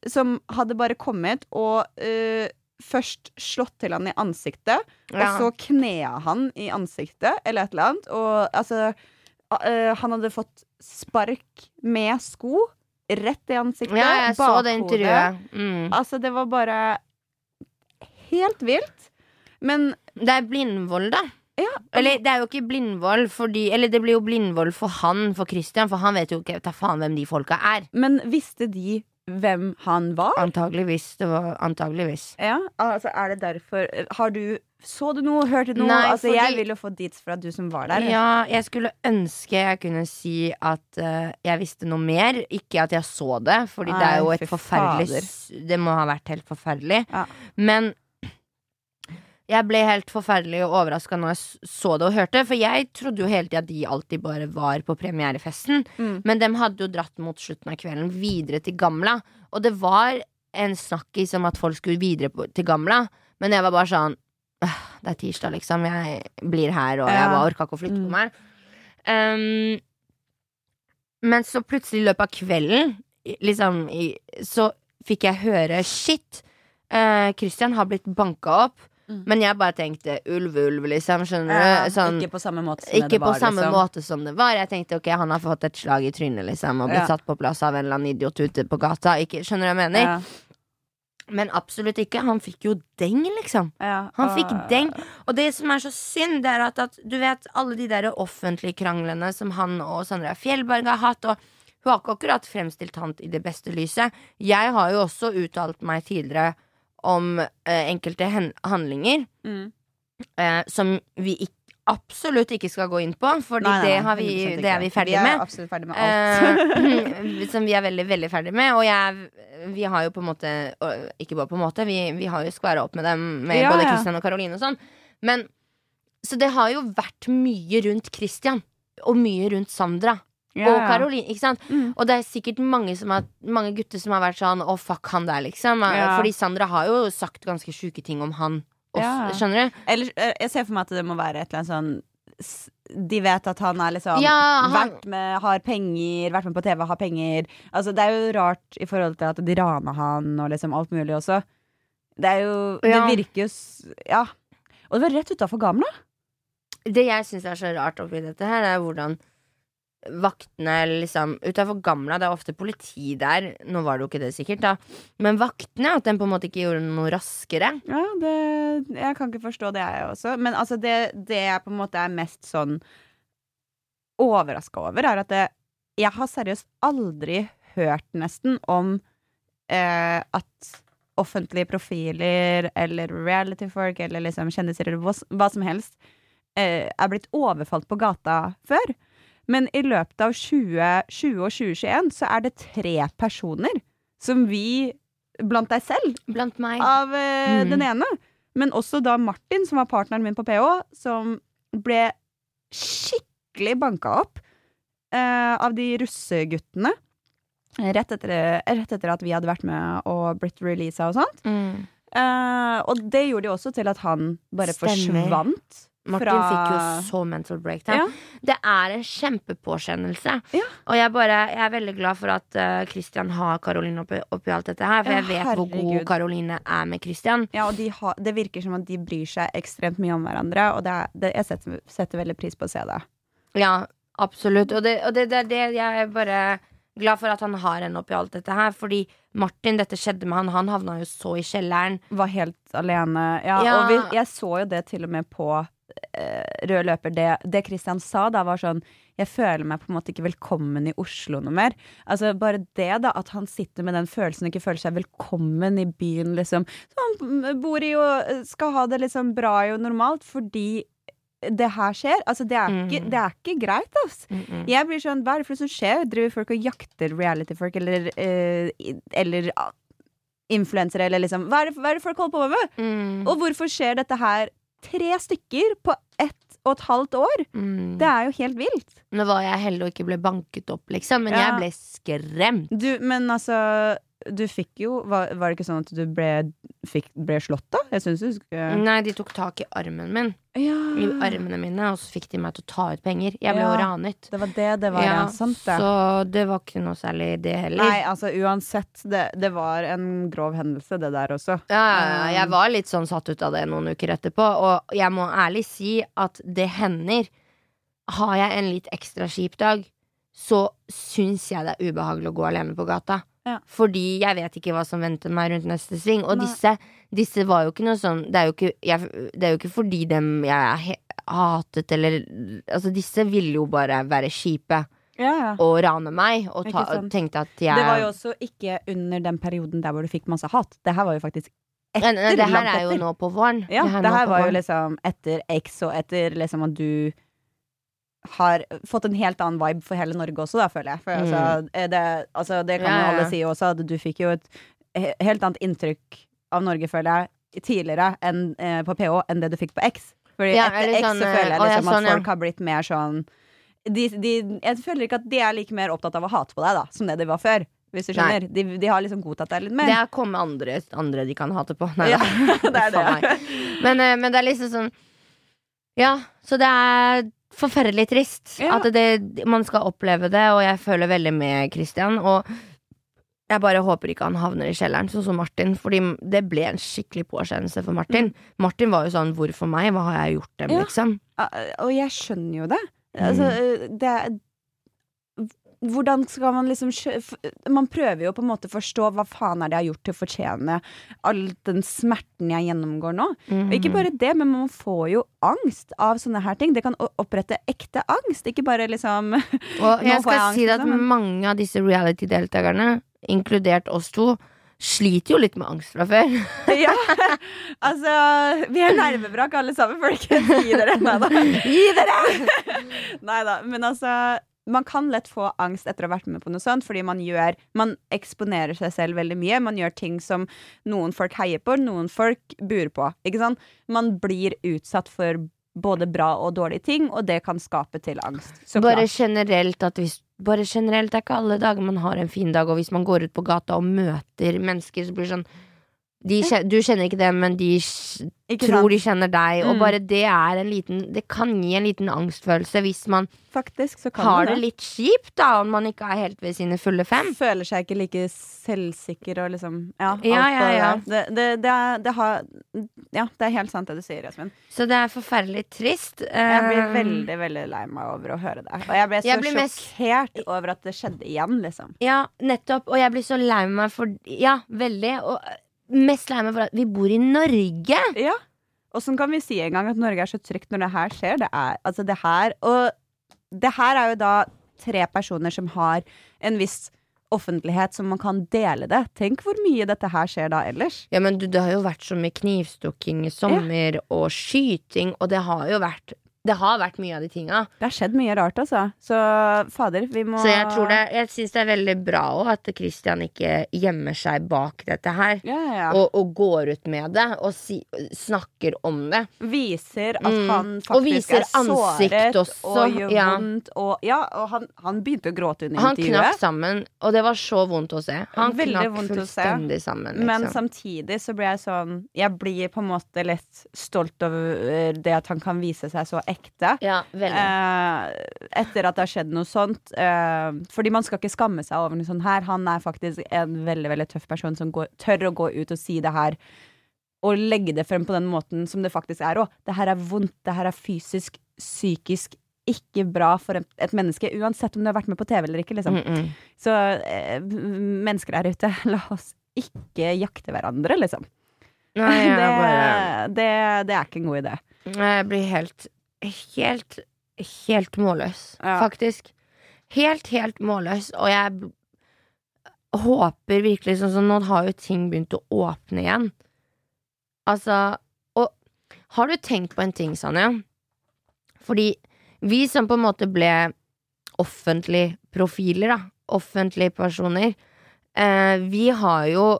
som hadde bare kommet og øh, først slått til han i ansiktet, Ja. og så knea han i ansiktet, eller et eller annet. Og altså uh, Han hadde fått spark med sko rett i ansiktet. Ja, jeg så det intervjuet. Mm. Altså, det var bare helt vilt. Men Det er blindvold, da. ja, Eller det er jo ikke blindvold, fordi Eller det blir jo blindvold for han, for Christian, for han vet jo ikke ta faen hvem de folka er. Men visste de hvem han var? Antageligvis. Det var antageligvis. Ja, altså Er det derfor Har du Så du noe? Hørte du noe? Nei, altså, Jeg fordi- vil jo få deets fra du som var der. Ja, jeg skulle ønske jeg kunne si at uh, jeg visste noe mer. Ikke at jeg så det, Fordi det er jo et for forferdelig fader. Det må ha vært helt forferdelig. Ja. Men Jeg ble helt forferdelig overraska når jeg så det og hørte, for jeg trodde jo hele tida at de alltid bare var på premierefesten. Mm. Men de hadde jo dratt mot slutten av kvelden videre til Gamla, og det var en snakkis om at folk skulle videre til Gamla, men jeg var bare sånn Det er tirsdag, liksom. Jeg blir her, og jeg bare orka ikke å flytte på Mm. meg. Um, men så plutselig i løpet av kvelden, liksom, så fikk jeg høre shit. Uh, Christian har blitt banka opp. Mm. Men jeg bare tenkte ulv, ulv, liksom. Skjønner Ja, du? Sånn, ikke på samme måte som det på var, samme liksom. måte som det var. Jeg tenkte ok, han har fått et slag i trynet, liksom, og blitt Ja. satt på plass av en eller annen idiot ute på gata. Ikke, skjønner du hva jeg mener? Ja, Men absolutt ikke. Han fikk jo deng, liksom. ja. Han fikk deng. Og det som er så synd, det er at, at du vet alle de der offentlige kranglene som han og Sandra Fjellberg har hatt, og hun har ikke akkurat fremstilt han i det beste lyset. Jeg har jo også uttalt meg tidligere om uh, enkelte handlinger Mm. uh, som vi ikke absolutt ikke skal gå inn på, nei, det, vi, det er vi vi med. Vi er med. absolutt ferdige med alt. Eh, som vi er veldig, veldig ferdige med. Og jeg, vi har jo på en måte Ikke bare på en måte, vi, vi har jo skværa opp med dem, med Ja, både. Christian og Caroline og sånn. Men Så det har jo vært mye rundt Christian, og mye rundt Sandra. Ja, Og. Caroline, ikke sant? Mm. Og det er sikkert mange, som har, mange gutter som har vært sånn Å, fuck han der, liksom. Ja. Fordi Sandra har jo sagt ganske sjuke ting om han også, Ja. skjønner du? Eller, eh, jeg ser for meg at det må være et eller annet sånn De vet at han er liksom Ja, han- vært med, har penger, vært med på TV, har penger. Altså, det er jo rart i forhold til at de rana han og liksom alt mulig også. Det er jo Ja. Det virker jo Ja. Og det var rett utafor Gamla. Det jeg syns er så rart oppi dette her, er hvordan vaktene liksom Utafor Gamla, det er ofte politi der. Nå var det jo ikke det sikkert, da. Men vaktene, at de på en måte ikke gjorde noe raskere. Ja, det, jeg kan ikke forstå det, jeg også. Men altså, det, det jeg på en måte er mest sånn overraska over, er at det, jeg har seriøst aldri hørt nesten om eh, at offentlige profiler eller reality-folk eller liksom kjendiser eller hva som helst eh, er blitt overfalt på gata før. Men i løpet av 2020 og 2021 så er det tre personer som vi, blant deg selv, Blant meg. av eh, Mm. den ene. Men også da Martin, som var partneren min på PH, som ble skikkelig banka opp eh, av de russeguttene. Rett etter, rett etter at vi hadde vært med og blitt releasa og sånt. Mm. Eh, og det gjorde jo også til at han bare Stemmer. forsvant. Martin fra- fikk jo så mental breakdown. Ja. Det er en kjempepåkjennelse. Ja. Og jeg, bare, jeg er veldig glad for at uh, Christian har Caroline oppi, oppi alt dette her. For jeg vet hvor god Karoline Caroline er med Christian. Ja, og de har, det virker som at de bryr seg ekstremt mye om hverandre, og det, er- det, jeg setter, setter veldig pris på å se det. Ja, absolutt. Og det, og det, det er det jeg er bare glad for at han har henne oppi alt dette her. Fordi Martin, dette skjedde med han. Han havna jo så i kjelleren. var helt alene. Ja, Ja. Og vi, jeg så jo det til og med på rød løper. Det, det Christian sa da, var sånn Jeg føler meg på en måte ikke velkommen i Oslo noe mer. Altså Bare det, da, at han sitter med den følelsen og ikke føler seg velkommen i byen, liksom. Så han bor i og skal ha det liksom bra og normalt, fordi det her skjer. Altså, det er, Mm. ikke, det er ikke greit, ass. Jeg blir sånn, Hva er det for noe som skjer? Driver folk og jakter reality-folk eller, eh, eller ah, influensere, eller liksom hva er, det, hva er det folk holder på med? Mm. Og hvorfor skjer dette her tre stykker på ett og et halvt år? Mm. Det er jo helt vilt. Nå var jeg heldig og ikke ble banket opp, liksom, men Ja. jeg ble skremt. Du, men altså Du fikk jo Var, var det ikke sånn at du ble, fikk, ble slått, da? Jeg syns du skulle Nei, de tok tak i armen min, i armene mine, og så fikk de meg til å ta ut penger. Jeg ble Ja. ranet. Det var det det var, ja. Sant det. så det var ikke noe særlig, det heller. Nei, altså uansett. Det, det var en grov hendelse, det der også. Ja, ja, ja, jeg var litt sånn satt ut av det noen uker etterpå, og jeg må ærlig si at det hender. Har jeg en litt ekstra kjip dag, så syns jeg det er ubehagelig å gå alene på gata. Ja. Fordi jeg vet ikke hva som venter meg rundt neste sving. Og disse, disse var jo ikke noe sånn Det er jo ikke, jeg, det er jo ikke fordi dem jeg hatet eller Altså, disse ville jo bare være kjipe Ja, ja. og rane meg, og, ta, og tenkte at jeg Det var jo også ikke under den perioden der hvor du fikk masse hat. Det her var jo faktisk etter. Nei, nei, Det her er jo nå på våren. Ja, det nå her var var jo liksom etter X, og etter liksom at du har fått en helt annen vibe for hele Norge også, da, føler jeg. For altså, er det, altså, det kan Mm. Ja, jo alle si også, at du fikk jo et helt annet inntrykk av Norge, føler jeg. tidligere enn, eh, på PH enn det du fikk på X. Fordi Ja, etter X sånn, så føler jeg å, liksom sånn, at folk har blitt mer sånn de, de, Jeg føler ikke at de er like mer opptatt av å hate på deg da som det de var før. Hvis du skjønner. De, de har liksom godtatt deg litt mer. Det er kommet andre, andre de kan hate på. Nei, Ja, det er det. Men, eh, men det er liksom sånn Ja, så det er forferdelig trist Ja. at det, man skal oppleve det, og jeg føler veldig med Christian. Og jeg bare håper ikke han havner i kjelleren, sånn som Martin. Fordi det ble en skikkelig påkjennelse for Martin. Martin var jo sånn hvorfor meg? Hva har jeg gjort dem, Mm. Ja. liksom? Og jeg skjønner jo det. Altså, det er hvordan skal man liksom Man prøver jo på en måte å forstå hva faen er det jeg har gjort til å fortjene all den smerten jeg gjennomgår nå. Og ikke bare det, men man får jo angst av sånne her ting. Det kan opprette ekte angst, ikke bare liksom Og jeg skal angst, si at liksom, men- mange av disse reality-deltakerne, inkludert oss to, sliter jo litt med angst fra før. Ja, altså Vi er nervevrak alle sammen, folkens. Gi dere. Nei da. Gi dere! Nei da. Men altså man kan lett få angst etter å ha vært med på noe sånt, fordi man gjør Man eksponerer seg selv veldig mye. Man gjør ting som noen folk heier på, noen folk buer på. Ikke sant? Man blir utsatt for både bra og dårlige ting, og det kan skape til angst. Så Bare klart. generelt at hvis Bare generelt det er ikke alle dager man har en fin dag, og hvis man går ut på gata og møter mennesker, så blir det sånn de, Du kjenner ikke dem, men de Ikke tror sant? de kjenner deg, og Mm. bare det er en liten Det kan gi en liten angstfølelse hvis man Faktisk så kan har det. det litt kjipt, da, om man ikke er helt ved sine fulle fem. Føler seg ikke like selvsikker og liksom Ja, Ja, ja, det ja. Det, det, det, har Ja, det er helt sant det du sier, Jasmin. Så det er forferdelig trist. Jeg blir Eh, veldig veldig lei meg over å høre det. Og jeg ble så Jeg blir mest- over at det skjedde igjen, liksom. Ja, nettopp. Og jeg blir så lei meg for Ja, veldig. Og mest lei meg for at vi bor i Norge! Ja. Åssen kan vi si en gang at Norge er så trygt når det her skjer? Det er altså det her Og det her er jo da tre personer som har en viss offentlighet som man kan dele det. Tenk hvor mye dette her skjer da ellers. Ja, men du, det har jo vært så mye knivstukking i sommer, og skyting, og det har jo vært Det har vært mye av de tinga. Det har skjedd mye rart, altså. Så fader, vi må Så jeg tror det Jeg syns det er veldig bra òg at Christian ikke gjemmer seg bak dette her. Ja, ja. Og, og går ut med det og si, snakker om det. viser at Mm. han faktisk er såret også, og gjør ja. vondt. Og, ja, og han, han begynte å gråte under Han knakk sammen, og det var så vondt å se. Han Veldig knakk vondt å se. fullstendig sammen. Liksom. Men samtidig så blir jeg sånn Jeg blir på en måte litt stolt over det at han kan vise seg så ekte. Ja, veldig. Eh, etter at det har skjedd noe sånt. Eh, fordi man skal ikke skamme seg over noe sånt her. Han er faktisk en veldig veldig tøff person som går, tør å gå ut og si det her. Og legge det frem på den måten som det faktisk er òg. Det her er vondt. Det her er fysisk, psykisk ikke bra for et menneske. Uansett om du har vært med på TV eller ikke. Liksom. Mm -mm. Så eh, mennesker der ute, la oss ikke jakte hverandre, liksom. Nei, det, bare, det, det er ikke en god idé. jeg blir helt Helt Helt målløs, Ja. faktisk. Helt, helt målløs. Og jeg håper virkelig sånn som Nå har jo ting begynt å åpne igjen. Altså Og har du tenkt på en ting, Sanja? Fordi vi som på en måte ble offentlige profiler, da. Offentlige personer. Eh, vi har jo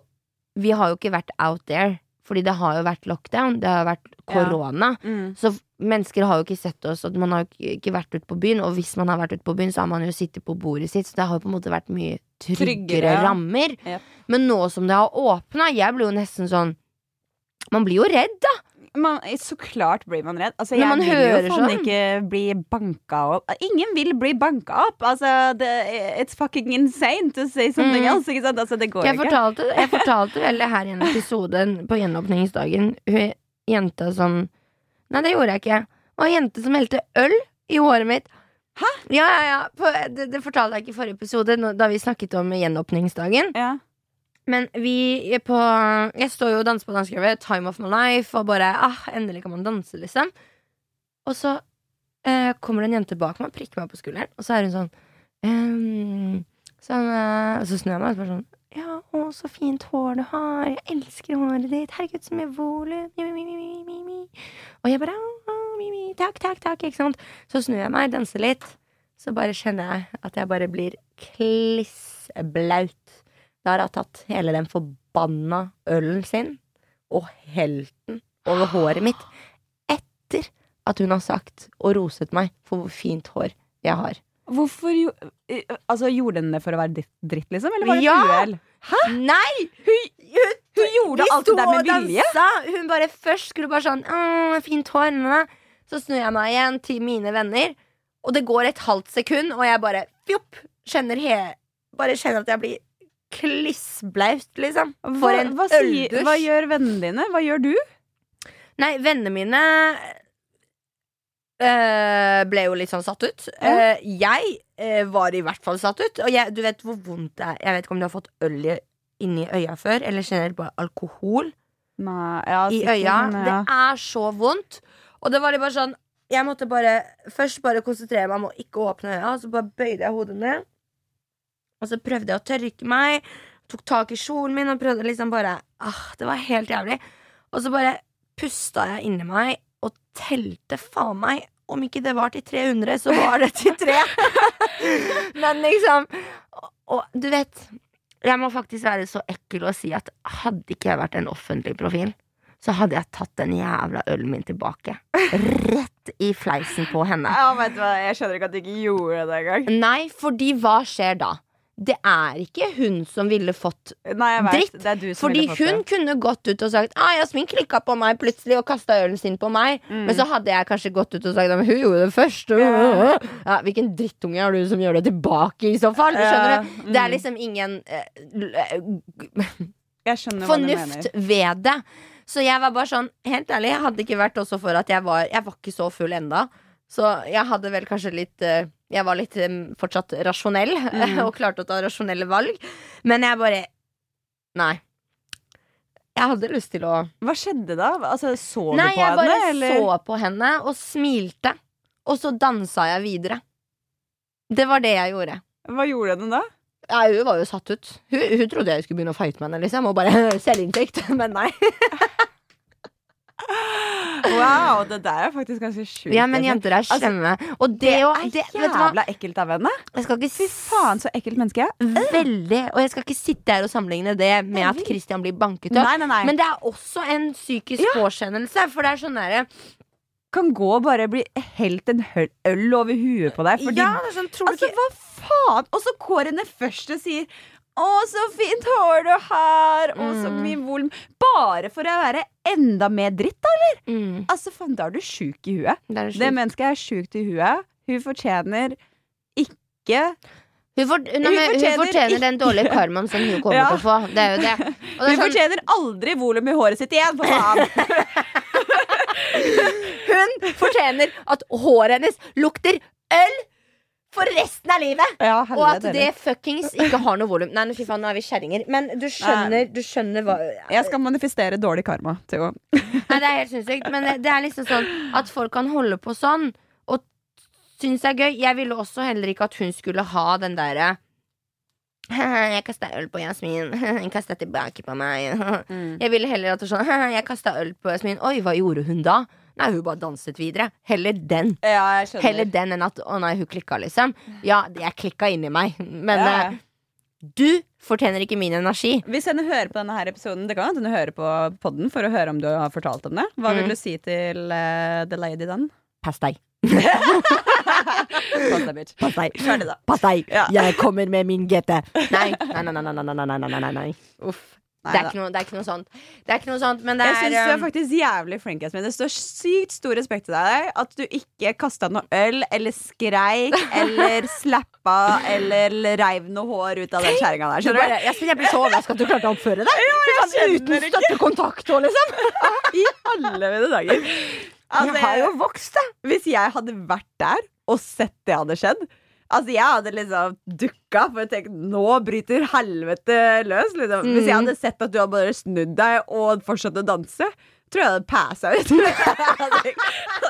Vi har jo ikke vært out there. Fordi det har jo vært lockdown. Det har jo vært Ja. korona. Mm. Så mennesker har jo ikke sett oss, og man har jo ikke vært ute på byen. Og hvis man har vært ute på byen, så har man jo sittet på bordet sitt, så det har jo på en måte vært mye tryggere, Tryggere, ja. rammer. Ja. Men nå som det har åpna, jeg blir jo nesten sånn Man blir jo redd, da! Man, så klart blir man redd. Altså, Når jeg man vil jo sånn. ikke bli banka opp. Ingen vil bli banka opp! Altså, det, it's fucking insane to say something Mm. else. Ikke sant? Altså, det går Jeg ikke. fortalte, jeg fortalte vel her i en episode på gjenåpningsdagen. Hun jenta som Nei, det gjorde jeg ikke. Det var en jente som helte øl i håret mitt. Hæ? Ja, ja, ja. På, det, det fortalte jeg ikke i forrige episode, da vi snakket om gjenåpningsdagen. Ja. Men vi er på Jeg står jo og danser på dansegulvet, time of my life, og bare ah, endelig kan man danse, liksom. Og så eh, kommer det en jente bak meg og prikker meg på skulderen, og så er hun sånn ehm, sånn eh, Og så snur jeg meg og spør sånn Ja, å, så fint hår du har. Jeg elsker håret ditt. Herregud, så mye volum. Og jeg bare «Å, mi, mi, Takk, takk, takk. Ikke sant? Så snur jeg meg, danser litt. Så bare kjenner jeg at jeg bare blir klissblaut. Da har hun tatt hele den forbanna ølen sin og helt den over håret mitt etter at hun har sagt og roset meg for hvor fint hår jeg har. Hvorfor jo, eh, altså, Gjorde hun det for å være dritt, liksom? Eller var det Ja! et uhell? Nei! Hun gjorde Vi alt det der med vilje! dansa. Hun bare først skulle bare sånn «Åh, Fint hår. næ». Så snur jeg meg igjen til mine venner, og det går et halvt sekund, og jeg bare fjopp, kjenner he Bare kjenner at jeg blir klissblaut, liksom. For Hva, en hva, øldusj. hva gjør vennene dine? Hva gjør du? Nei, vennene mine øh, ble jo litt sånn satt ut. Ja. Uh, jeg eh, var i hvert fall satt ut. Og jeg, du vet hvor vondt det er. Jeg vet ikke om du har fått øl i- inni øya før, eller generelt bare alkohol Nei, ja, i øya. ja. Det er så vondt. Og det var litt bare sånn Jeg måtte bare først bare konsentrere meg om å ikke åpne øya, så bare bøyde jeg hodet ned. Og så prøvde jeg å tørke meg, tok tak i kjolen min og prøvde liksom bare ah, Det var helt jævlig. Og så bare pusta jeg inni meg og telte faen meg om ikke det var til 300, så var det til 3. Men liksom og, og du vet Jeg må faktisk være så ekkel og si at hadde ikke jeg vært en offentlig profil, så hadde jeg tatt den jævla ølen min tilbake. Rett i fleisen på henne. Ja, vet du hva, Jeg skjønner ikke at du ikke gjorde det engang. Nei, fordi hva skjer da? Det er ikke hun som ville fått Nei, vet, Dritt, Det du som Fordi fått hun det. kunne gått ut og sagt ah, Jasmin klikka på meg plutselig og kasta ølen sin på meg. Mm. Men så hadde jeg kanskje gått ut og sagt hun gjorde det først. Ja. Ja, hvilken drittunge er du som gjør det tilbake, i så fall? Skjønner Ja, Mm. Det er mm. liksom ingen uh, eh, du fornuft ved det. Så jeg var bare sånn, helt ærlig, jeg hadde ikke vært også for at jeg var Jeg var ikke så full enda. Så jeg hadde vel kanskje litt eh, Jeg var litt fortsatt rasjonell Mm. og klarte å ta rasjonelle valg. Men jeg bare Nei. Jeg hadde lyst til å Hva skjedde da? Altså, Så Nei, du på jeg bare? Eller? så på henne og smilte. Og så dansa jeg videre. Det var det jeg gjorde. Hva gjorde den da? Ja, hun var jo satt ut. Hun, hun trodde jeg skulle begynne å fighte med henne, liksom. Og bare selvinntekt. Men nei. Wow, det der er faktisk ganske sjukt. Ja, men jenter er Altså, slemme. og det, Det er hva? jævla ekkelt av henne. Jeg skal ikke Fy faen, så ekkelt menneske. Veldig. Og jeg skal ikke sitte her og sammenligne det med at Christian blir banket opp. Nei, nei, nei. Men det er også en psykisk påkjennelse. For det er sånn derre kan gå og bare bli helt en øl over huet på deg. Fordi, Ja, det er sånn, tror du altså, ikke hva faen? Og så går henne først og sier å, så fint hår du har! Å, så Mm. mye volum. Bare for å være enda mer dritt, da, eller? mm, Altså, faen, da er du sjuk i huet. det er Det mennesket er sjukt i huet. Hun fortjener ikke Hun, for, nei, hun fortjener fortjener den dårlige karmaen som hun kommer Ja. til å få. Det er jo det. Det Hun fortjener sånn, fortjener aldri volum i håret sitt igjen, for faen! hun fortjener at håret hennes lukter øl for resten av livet! Ja, Og at det fuckings ikke har noe volum. Nei, fy faen, nå er vi kjerringer. Men du skjønner, du skjønner hva Jeg skal manifestere dårlig karma å Nei, det er helt sinnssykt. Men det, er liksom sånn at folk kan holde på sånn og synes det er gøy. Jeg ville også heller ikke at hun skulle ha den derre jeg kasta øl på Jasmin. Hun kasta tilbake på meg. Jeg ville heller at det sånn Jeg kasta øl på Jasmin. Oi, hva gjorde hun da? Nei, hun bare danset videre. Heller den. Ja, jeg skjønner Heller den enn at å nei, hun klikka, liksom. Ja, jeg klikka inni meg, men ja. Eh, du fortjener ikke min energi. Hvis henne hører på denne her episoden, det kan hende hun hører på podden for å høre om du har fortalt om det. Hva mm. vil du si til uh, the lady then? Pass deg. Pass deg, bitch. Pass deg. Pass deg. Ja. Jeg kommer med min GT. Nei, nei, nei, nei, nei, nei, nei, nei. Uff. Det er, noe, det er ikke noe sånt. Det er ikke noe sånt, men det Jeg syns du er um, faktisk jævlig flink. Jasmin. Det står sykt stor respekt til deg at du ikke kasta noe øl eller skreik eller slappa eller reiv noe hår ut av den kjerringa der. Skjønner du? jeg, jeg blir så overraska at du klarte å oppføre deg. Ja, jeg skjønner Uten støttekontakt og liksom. I alle mine dager. Altså, jeg har jo vokst, da. Hvis jeg hadde vært der og sett det hadde skjedd Altså Jeg hadde liksom dukka for å tenke nå bryter helvete løs. Liksom. Hvis jeg Mm. hadde sett at du hadde bare snudd deg og fortsatt å danse, tror jeg hadde passa ut.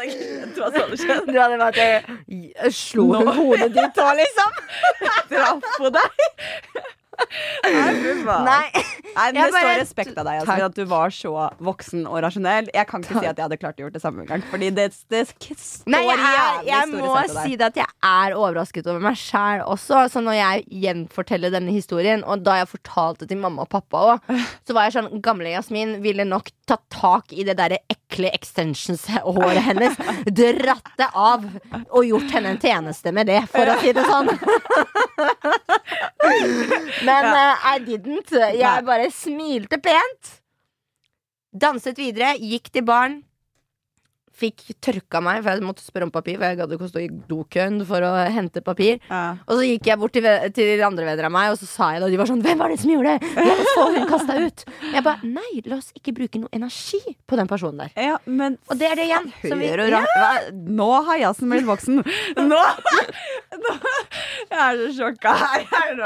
Jeg hadde skjedd. Du hadde vært Jeg Slo Nå. hodet ditt òg, liksom? Traff på deg. Nei. Nei, Nei, Det står respekt av deg, altså, at du var så voksen og rasjonell. Jeg kan ikke si at jeg hadde klart å gjort det samme gang. Fordi det, det står Nei, jeg, jeg, jeg må si det at jeg er overrasket over meg sjæl også. Så når jeg gjenforteller denne historien, og da jeg fortalte til mamma og pappa òg, så var jeg sånn Gamle Jasmin ville nok tatt tak i det derre ekle extensions-håret hennes, dratt det av og gjort henne en tjeneste med det, for å si det sånn. Men uh, I didn't. Jeg bare smilte pent. Danset videre, gikk til baren. Fikk tørka meg, for jeg måtte spørre om papir. For jeg gadd ikke å stå i dokøen for å hente papir. Ja. Og så gikk jeg bort til, til de andre venner av meg, og så sa jeg det. Og de var sånn 'Hvem var det som gjorde det?' La oss få hun kasta ut. Jeg bare Nei, la oss ikke bruke noe energi på den personen der. Ja, men Og det er det igjen. vi- Hva? Nå har jazzen blitt voksen. Nå, nå Jeg er så sjokka. Jeg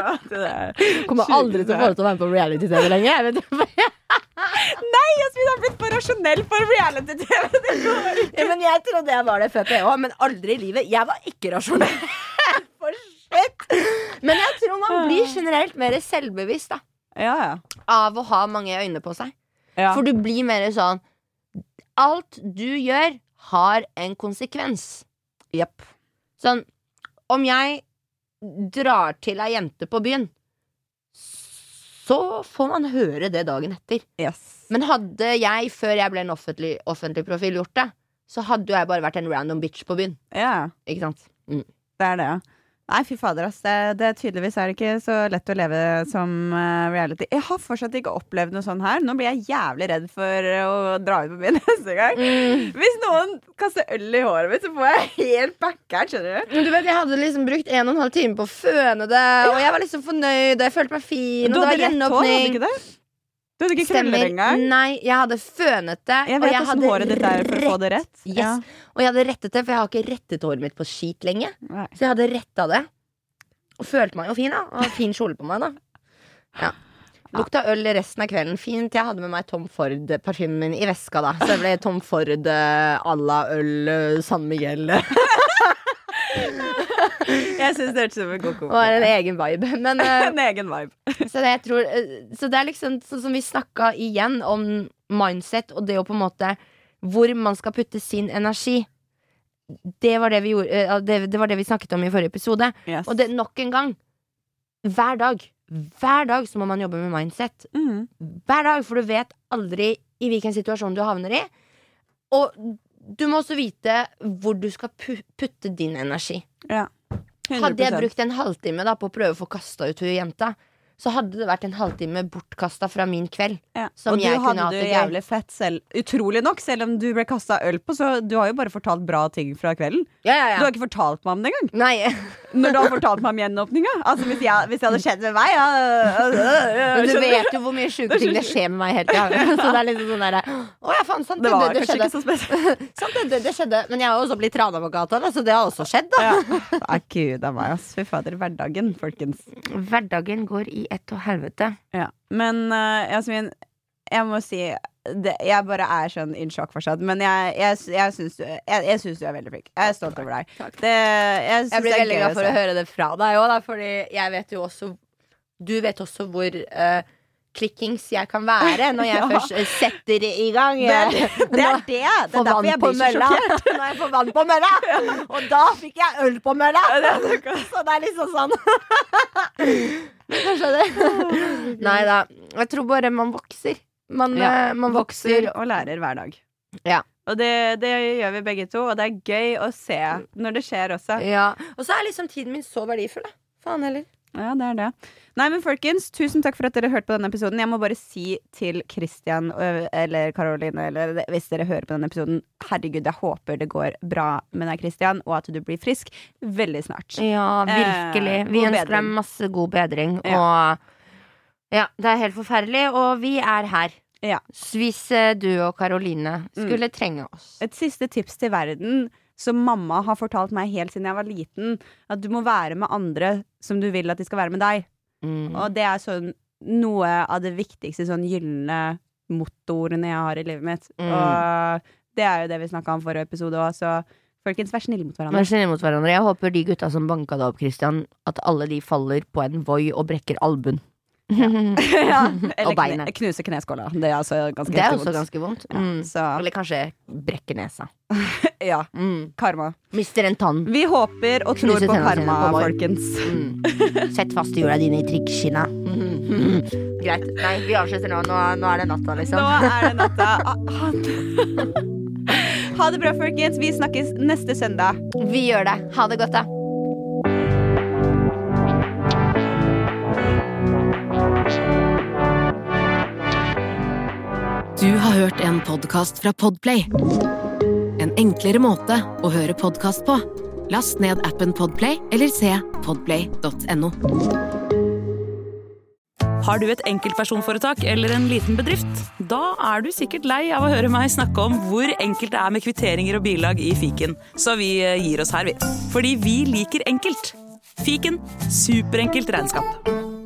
er kommer aldri til å få lov til å være med på reality-TV lenger. Jeg vet ikke. Nei, Jasmin har blitt for rasjonell for reality-TV. Ja, men jeg trodde jeg var det før PH, men aldri i livet. Jeg var ikke rasjonell. For shit. Men jeg tror man blir generelt mer selvbevisst da, Ja, ja. av å ha mange øyne på seg. ja. For du blir mer sånn Alt du gjør, har en konsekvens. Jepp. Sånn Om jeg drar til ei jente på byen, så får man høre det dagen etter. Yes. Men hadde jeg, før jeg ble en offentlig, offentlig profil, gjort det, så hadde jeg bare vært en random bitch på byen. Yeah. Ikke sant? Mm. det er det. Nei, fy fader, ass. Det, det, tydeligvis er det ikke så lett å leve som uh, reality. Jeg har fortsatt ikke opplevd noe sånn her. Nå blir jeg jævlig redd for å dra ut på byen neste gang. Mm. Hvis noen kaster øl i håret mitt, så får jeg helt backeren, skjønner du. Men du vet, Jeg hadde liksom brukt en og en halv time på å føne det, og jeg var liksom fornøyd, og jeg følte meg fin, Du og det var gjenåpning. Du hadde ikke krøller engang. Nei, jeg hadde fønet det. Jeg vet åssen håret ditt er for å få det rett. Yes. Ja. Og jeg hadde rettet det, for jeg har ikke rettet håret mitt på skit lenge. Nei. Så jeg hadde retta det. Og følte meg jo fin, da. Og fin kjole på meg, da. Ja. Lukta øl resten av kvelden. Fint. Jeg hadde med meg Tom Ford-parfymen min i veska, da. Så det ble Tom Ford eh, à la øl eh, San Miguel. Jeg syns det hørtes ut som en god Det var en egen vibe. Men eh, En egen vibe. Så det, tror, eh, så det er liksom sånn som vi snakka igjen om mindset og det å på en måte Hvor man skal putte sin energi. Det var det vi, gjorde, eh, det, det, var det vi snakket om i forrige episode. Yes. Og det nok en gang. Hver dag. Hver dag så må man jobbe med mindset. Mm. Hver dag, for du vet aldri i hvilken situasjon du havner i. Og du må også vite hvor du skal pu putte din energi. Ja. Hadde jeg brukt en halvtime da på å prøve å få kasta ut hun jenta, så hadde det vært en halvtime bortkasta fra min kveld. Ja. Som og du jeg kunne hadde hatt det det gøy. jævlig fett selv. Utrolig nok, selv om du ble kasta øl på, så du har jo bare fortalt bra ting fra kvelden. Ja, ja, Du har ikke fortalt meg om det engang. Nei, Når du har fortalt meg om gjenåpninga. Altså, hvis, jeg, hvis det hadde skjedd med meg ja, Men du vet jo hvor mye sjuke ting det skjer med meg hele tida. Så det er litt sånn derre Å ja, faen, sant Det det. Det, det, skjedde. så. Sant det, det, det skjedde. Men jeg har også blitt rana på gata, så det har også skjedd, da. Ja. Gud a meg, ass. Fy fader. Hverdagen, folkens. Hverdagen går i ett og helvete. Ja. Men uh, Jasmin, jeg må si det, Jeg bare er sånn in sjokk fortsatt. Men jeg, jeg, jeg syns du, jeg, jeg syns du er veldig flink. Jeg er stolt over deg. Det, jeg Jeg blir veldig glad for å høre det fra deg òg, fordi jeg vet jo også Du vet også hvor eh, klikkings jeg kan være når jeg Ja. først eh, setter i gang. Det det. Det er, det. det er derfor jeg på blir så sjokkert. Når jeg får vann på mølla! Og da fikk jeg øl på mølla! Så det er liksom sånn. Skjønner. Nei da. Jeg tror bare man vokser. Man, Ja, eh, man Vokser vokser. og lærer hver dag. Ja. Og det, det gjør vi begge to, og det er gøy å se når det skjer også. Ja. Og så er liksom tiden min så verdifull, da. Faen heller. Ja, det er det. Nei, men folkens, tusen takk for at dere hørte på denne episoden. Jeg må bare si til Christian eller Caroline, eller hvis dere hører på denne episoden, herregud, jeg håper det går bra med deg, Christian, og at du blir frisk veldig snart. Ja, virkelig. Eh, Vi ønsker deg masse god bedring. Ja. Og ja, det er helt forferdelig, og vi er her. Ja. Hvis eh, du og Karoline skulle trenge oss. Et siste tips til verden som mamma har fortalt meg helt siden jeg var liten. At du må være med andre som du vil at de skal være med deg. Mm. Og det er sånn noe av det viktigste sånn gylne motorene jeg har i livet mitt. Mm. Og det er jo det vi snakka om forrige episode òg, så folkens, vær snille mot hverandre. Vær snille mot hverandre. Jeg håper de gutta som banka deg opp, Christian, at alle de faller på en Voi og brekker albuen. Ja. Og beinet. kne, knuse kneskåla. Det er altså ganske Det er også ganske vondt. Mm. så Eller kanskje brekke nesa. ja, Mm. karma. Mister en tann. Vi håper og tror Knuse på karma, på folkens. Mm. Sett fast hjula dine i trikkskinna. Greit. Nei, vi avslutter nå. Nå, nå er det natta, liksom. Nå er det natta. Ah, Ha, ha det bra, folkens. Vi snakkes neste søndag. Vi gjør det. Ha det godt, da. Du har hørt en podkast fra Podplay. En enklere måte å høre podkast på. Last ned appen Podplay eller se podplay.no. Har du et enkeltpersonforetak eller en liten bedrift? Da er du sikkert lei av å høre meg snakke om hvor enkelt det er med kvitteringer og bilag i fiken, så vi eh, gir oss her, vi. Fordi vi liker enkelt. Fiken superenkelt regnskap.